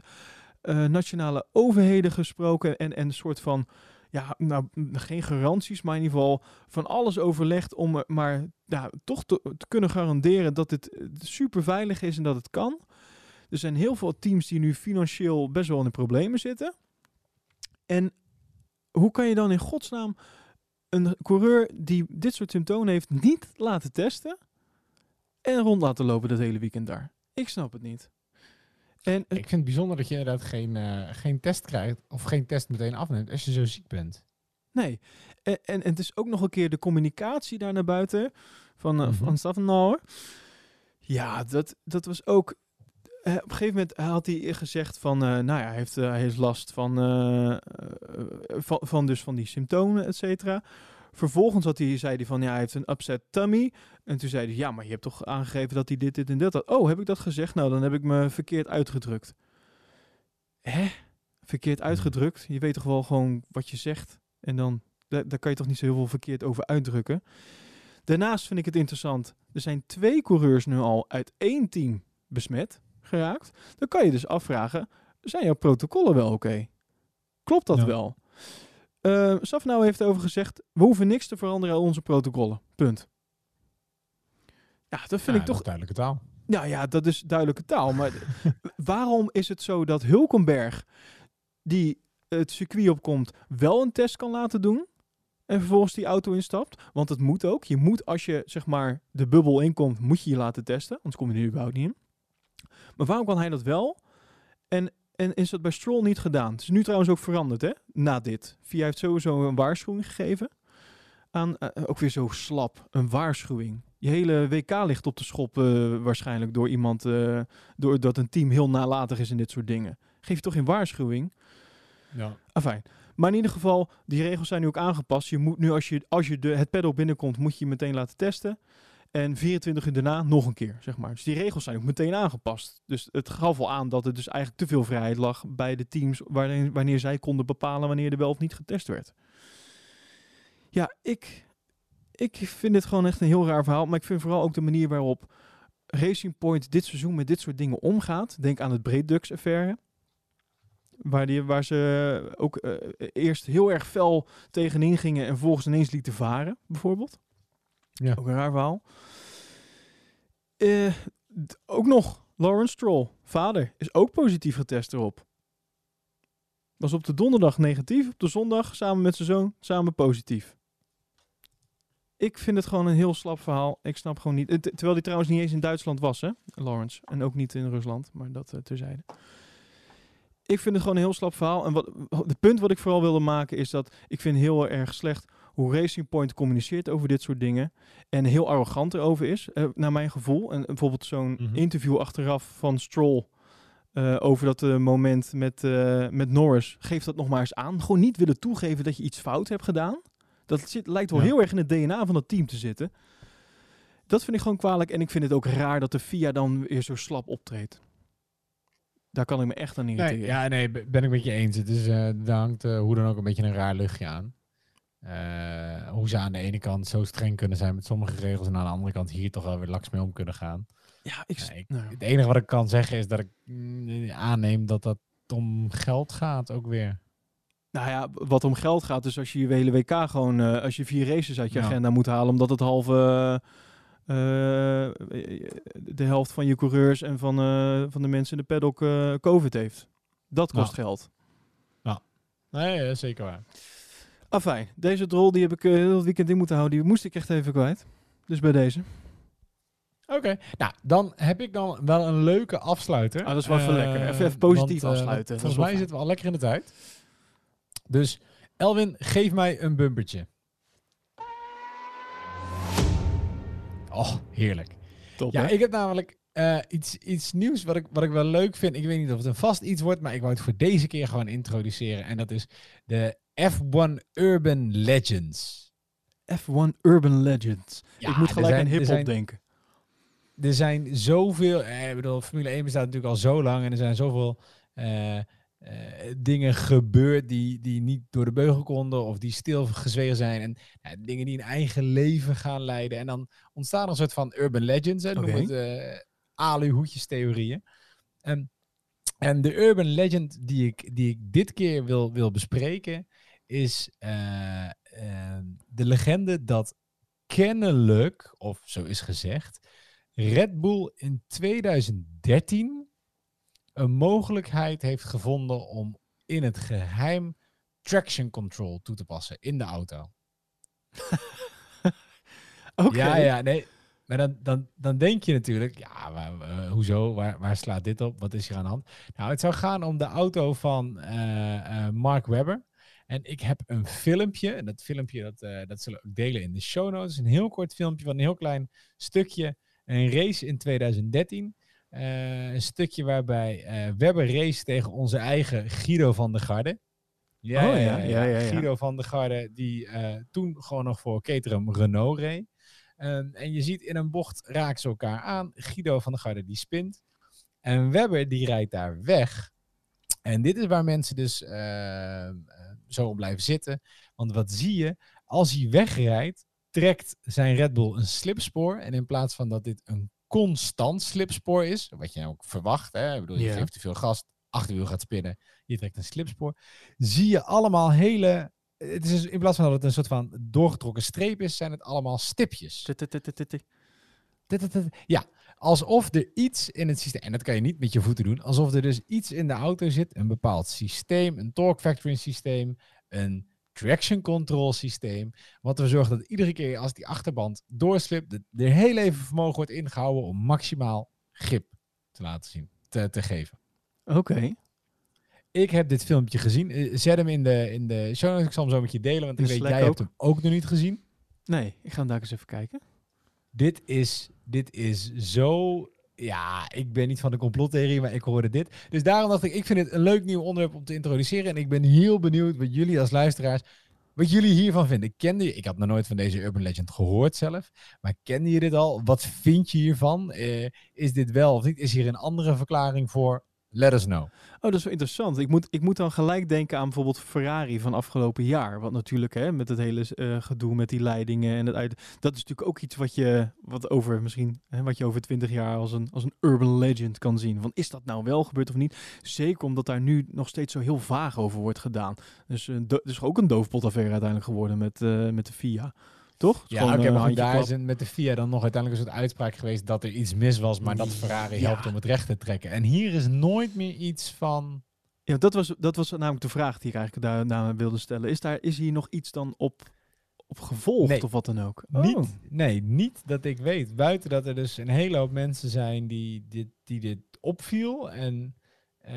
eh, nationale overheden gesproken. En, en een soort van, ja, nou, geen garanties, maar in ieder geval van alles overlegd om er maar ja, toch te, kunnen garanderen dat het eh, super veilig is en dat het kan. Er zijn heel veel teams die nu financieel best wel in de problemen zitten. En hoe kan je dan in godsnaam een coureur die dit soort symptomen heeft niet laten testen en rond laten lopen dat hele weekend daar? Ik snap het niet. En Ik vind het bijzonder dat je inderdaad geen, eh, geen test krijgt of geen test meteen afneemt als je zo ziek bent. Nee. En, en, en het is ook nog een keer de communicatie daar naar buiten van, eh, van Staffenauer. Ja, dat, dat was ook... eh, op een gegeven moment had hij gezegd van... eh, nou ja, hij heeft, eh, hij heeft last van, eh, eh, van, van, dus van die symptomen, et cetera. Vervolgens had hij, zei hij van... Ja, hij heeft een upset tummy. En toen zei hij... Ja, maar je hebt toch aangegeven dat hij dit, dit en dat had. Oh, heb ik dat gezegd? Nou, dan heb ik me verkeerd uitgedrukt. Hè? Verkeerd uitgedrukt? Je weet toch wel gewoon wat je zegt? En dan, daar, daar kan je toch niet zo heel veel verkeerd over uitdrukken. Daarnaast vind ik het interessant. Er zijn twee coureurs nu al uit één team besmet. Geraakt, dan kan je dus afvragen, zijn jouw protocollen wel oké? Klopt dat Ja. wel? Eh Safnauer heeft over gezegd, we hoeven niks te veranderen aan onze protocollen. Punt. Ja, dat vind Ja, ik toch duidelijke taal. nou ja, dat is duidelijke taal. Maar waarom is het zo dat Hulkenberg, die het circuit opkomt, wel een test kan laten doen? En vervolgens die auto instapt? Want het moet ook. Je moet, als je zeg maar de bubbel inkomt, moet je je laten testen. Anders kom je er überhaupt niet in. Maar waarom kan hij dat wel? En, en is dat bij Stroll niet gedaan? Het is nu trouwens ook veranderd, hè? Na dit. Via heeft sowieso een waarschuwing gegeven. Aan, eh, ook weer zo slap, een waarschuwing. Je hele WK ligt op de schop eh, waarschijnlijk door iemand, eh doordat een team heel nalatig is in dit soort dingen. Geef je toch geen waarschuwing? Ja. Afijn. Maar in ieder geval, die regels zijn nu ook aangepast. Je moet nu, als je, als je de, het paddock binnenkomt, moet je je meteen laten testen. En 24 uur daarna nog een keer, zeg maar. Dus die regels zijn ook meteen aangepast. Dus het gaf al aan dat er dus eigenlijk te veel vrijheid lag bij de teams... Wanneer, wanneer zij konden bepalen wanneer er wel of niet getest werd. Ja, ik, ik vind dit gewoon echt een heel raar verhaal. Maar ik vind vooral ook de manier waarop Racing Point dit seizoen met dit soort dingen omgaat. Denk aan het Breedux-affaire. Waar, die, waar ze ook eh, eerst heel erg fel tegenin gingen en vervolgens ineens lieten varen, bijvoorbeeld. Ja. Ook een raar verhaal. Eh, ook nog, Lawrence Stroll, vader, is ook positief getest erop. Was op de donderdag negatief, op de zondag samen met zijn zoon samen positief. Ik vind het gewoon een heel slap verhaal. Ik snap gewoon niet. Terwijl hij trouwens niet eens in Duitsland was, hè, Lawrence. En ook niet in Rusland, maar dat eh, terzijde. Ik vind het gewoon een heel slap verhaal. En wat, het punt wat ik vooral wilde maken is dat ik vind heel erg slecht hoe Racing Point communiceert over dit soort dingen. En heel arrogant erover is, eh, naar mijn gevoel. En bijvoorbeeld zo'n Mhm. interview achteraf van Stroll eh, over dat eh, moment met, met Norris. Geef dat nog maar eens aan. Gewoon niet willen toegeven dat je iets fout hebt gedaan. Dat zit, lijkt wel Ja. heel erg in het DNA van het team te zitten. Dat vind ik gewoon kwalijk. En ik vind het ook raar dat de FIA dan weer zo slap optreedt. Daar kan ik me echt aan irriteren. Nee, ja, nee, be- ben ik met je eens. Het is, daar hangt hoe dan ook een beetje een raar luchtje aan. Eh, hoe ze aan de ene kant zo streng kunnen zijn met sommige regels en aan de andere kant hier toch wel weer laks mee om kunnen gaan. Ja, ik, nou, Het enige wat ik kan zeggen is dat ik mm, aanneem dat dat om geld gaat ook weer. Nou ja, wat om geld gaat, dus als je je hele WK gewoon, eh, als je vier races uit je Ja. agenda moet halen, omdat het halve, eh, de helft van je coureurs en van, van de mensen in de paddock COVID heeft. Dat kost Ja. geld. Nee, ja, zeker waar. Afijn, deze drol die heb ik eh, heel het weekend in moeten houden, die moest ik echt even kwijt. Dus bij deze. Oké, nou dan heb ik dan wel een leuke afsluiter. Ah, dat is wel even Eh, lekker. Even- even positief want, eh, afsluiten. Volgens mij zitten we al lekker in de tijd. Dus Elwin, geef mij een bumpertje. Oh, heerlijk. Top, ja, hè? ik heb namelijk eh, iets, iets nieuws wat ik, wat ik wel leuk vind. Ik weet niet of het een vast iets wordt, maar ik wou het voor deze keer gewoon introduceren. En dat is de F1 Urban Legends. F1 Urban Legends. Ja, ik moet gelijk zijn- aan hip-hop denken. Er zijn zoveel, eh, ik bedoel, Formule 1 bestaat natuurlijk al zo lang en er zijn zoveel eh, eh, dingen gebeurd die, die niet door de beugel konden of die stilgezwegen zijn. En dingen die een eigen leven gaan leiden. En dan ontstaan er een soort van urban legends, hè, noem Oké. het eh aluhoedjes theorieën. En, en de urban legend die ik, die ik dit keer wil, wil bespreken is eh, eh, de legende dat kennelijk, of zo is gezegd, Red Bull in 2013 een mogelijkheid heeft gevonden om in het geheim traction control toe te passen in de auto. Oké. Ja, ja, nee. Maar dan, dan, dan denk je natuurlijk, ja, waar, eh, hoezo? Waar, waar slaat dit op? Wat is hier aan de hand? Nou, het zou gaan om de auto van eh, Mark Webber. En ik heb een filmpje, en dat filmpje dat, eh, dat zullen we ook delen in de show notes. Een heel kort filmpje van een heel klein stukje. Een race in 2013. Eh, een stukje waarbij eh, Webber race tegen onze eigen Guido van der Garde. Ja, Oh, ja, ja, ja. Guido van der Garde, die toen gewoon nog voor Caterham Renault reed. En je ziet in een bocht raken ze elkaar aan. Guido van der Garde die spint. En Webber die rijdt daar weg. En dit is waar mensen dus zo blijven zitten. Want wat zie je? Als hij wegrijdt, trekt zijn Red Bull een slipspoor. En in plaats van dat dit een constant slipspoor is, wat je nou ook verwacht, hè? Ik bedoel, je geeft te veel gas, achterwiel gaat spinnen, je trekt een slipspoor, zie je allemaal hele... Het is dus in plaats van dat het een soort van doorgetrokken streep is, zijn het allemaal stipjes. Ja, alsof er iets in het systeem, en dat kan je niet met je voeten doen, alsof er dus iets in de auto zit, een bepaald systeem, een torque factoring systeem, een traction control systeem, wat ervoor zorgt dat iedere keer als die achterband doorslipt, er heel even vermogen wordt ingehouden om maximaal grip te laten zien, te, te geven. Oké. Ik heb dit filmpje gezien. Eh, Zet hem in de, in de show notes. Ik zal hem zo met je delen, want ik de weet, jij hebt hem ook nog niet gezien. Nee, ik ga hem daar eens even kijken. Dit is, dit is zo... Ja, ik ben niet van de complottheorie, maar ik hoorde dit. Dus daarom dacht ik, ik vind het een leuk nieuw onderwerp om te introduceren. En ik ben heel benieuwd wat jullie als luisteraars, wat jullie hiervan vinden. Kende je, ik had nog nooit van deze Urban Legend gehoord zelf, maar kende je dit al? Wat vind je hiervan? Eh, is dit wel of niet? Is hier een andere verklaring voor? Let us know. Oh, dat is wel interessant. Ik moet, ik moet dan gelijk denken aan bijvoorbeeld Ferrari van afgelopen jaar. Wat natuurlijk hè, met het hele eh, gedoe met die leidingen en het uit. Dat is natuurlijk ook iets wat je wat over misschien hè, wat je over twintig jaar als een, als een urban legend kan zien. Van is dat nou wel gebeurd of niet? Zeker omdat daar nu nog steeds zo heel vaag over wordt gedaan. Dus uh, do- dus ook een doofpotaffaire uiteindelijk geworden met, eh, met de FIA. Toch? Ja, oké, eh, maar daar is met de FIA dan nog uiteindelijk een soort uitspraak geweest dat er iets mis was, maar dat Ferrari Ja. helpt om het recht te trekken. En hier is nooit meer iets van... Ja, dat was, dat was namelijk de vraag die ik eigenlijk daarna wilde stellen. Is, daar, is hier nog iets dan op, op gevolgd Nee. of wat dan ook? Oh. Niet, nee, niet dat ik weet. Buiten dat er dus een hele hoop mensen zijn die dit, die dit opviel. En eh,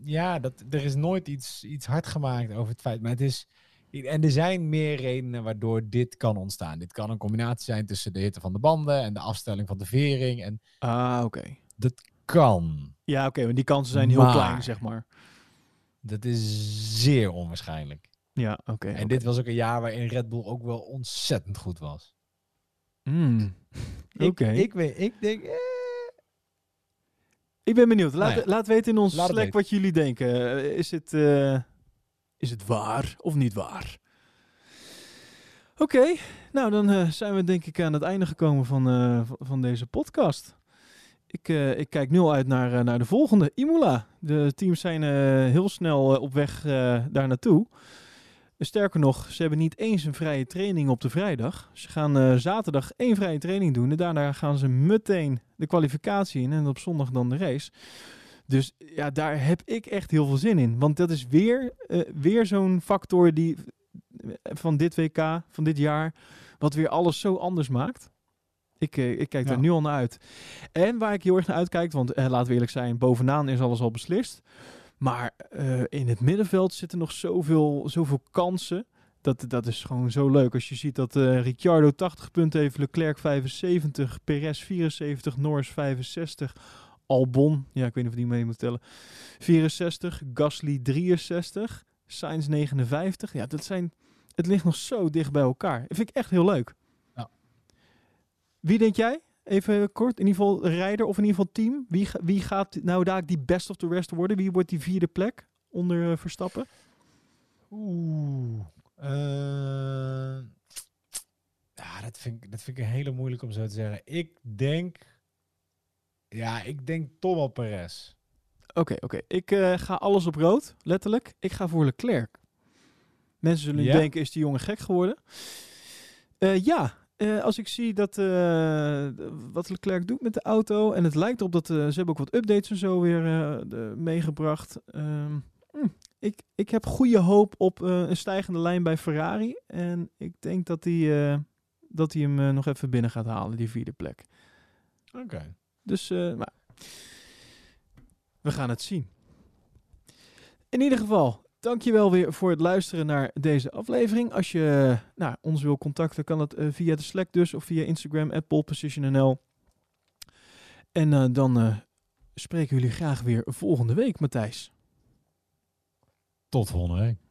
ja, dat, er is nooit iets, iets hard gemaakt over het feit. Maar het is. En er zijn meer redenen waardoor dit kan ontstaan. Dit kan een combinatie zijn tussen de hitte van de banden en de afstelling van de vering. En Ah, oké. dat kan. Ja, oké, maar die kansen zijn heel Maar- klein, zeg maar. Dat is zeer onwaarschijnlijk. Ja, oké. En dit was ook een jaar waarin Red Bull ook wel ontzettend goed was. Mm. Ik, Oké. ik, weet, ik denk, eh, Ik ben benieuwd. Laat, Nou ja. laat weten in ons Slack wat jullie denken. Eh, Is het, eh, is het waar of niet waar? Oké, nou dan eh, zijn we denk ik aan het einde gekomen van, eh, van- deze podcast. Ik, eh, ik kijk nu al uit naar, naar de volgende, Imola. De teams zijn heel snel op weg daar naartoe. Sterker nog, ze hebben niet eens een vrije training op de vrijdag. Ze gaan zaterdag één vrije training doen. En daarna gaan ze meteen de kwalificatie in. En op zondag dan de race. Dus ja, daar heb ik echt heel veel zin in. Want dat is weer, eh, weer zo'n factor die eh, van dit WK, van dit jaar, wat weer alles zo anders maakt. Ik, eh, ik kijk Ja. er nu al naar uit. En waar ik heel erg naar uitkijk, want eh, laten we eerlijk zijn, bovenaan is alles al beslist. Maar in het middenveld zitten nog zoveel, zoveel kansen. Dat, dat is gewoon zo leuk. Als je ziet dat eh Ricciardo 80 punten heeft, Leclerc 75, Perez 74, Norris 65, Albon, ja, ik weet niet of die mee moet tellen, 64, Gasly 63, Sainz 59. Ja, dat zijn, het ligt nog zo dicht bij elkaar. Dat vind ik echt heel leuk. Ja. Wie denk jij? Even kort, in ieder geval rijder of in ieder geval team. Wie, wie gaat nou daar die best of the rest worden? Wie wordt die vierde plek onder eh, Verstappen? Oeh. eh, ja, dat vind, ik, dat vind ik een hele moeilijk om zo te zeggen. Ik denk... Ja, ik denk toch wel Perez. Oké, oké. Ik eh, ga alles op rood, letterlijk. Ik ga voor Leclerc. Mensen zullen Ja? denken, is die jongen gek geworden? Eh, ja, eh, als ik zie dat, wat Leclerc doet met de auto... en het lijkt erop dat ze hebben ook wat updates en zo weer de- meegebracht. Ehm, hm, ik, ik heb goede hoop op een stijgende lijn bij Ferrari. En ik denk dat hij dat hij hem nog even binnen gaat halen, die vierde plek. Oké. Dus, eh, maar we gaan het zien. In ieder geval, dankjewel weer voor het luisteren naar deze aflevering. Als je nou, ons wil contacten, kan dat eh, via de Slack dus of via Instagram, at polepositionnl. En eh, dan eh, spreken jullie graag weer volgende week, Matthijs. Tot volgende week.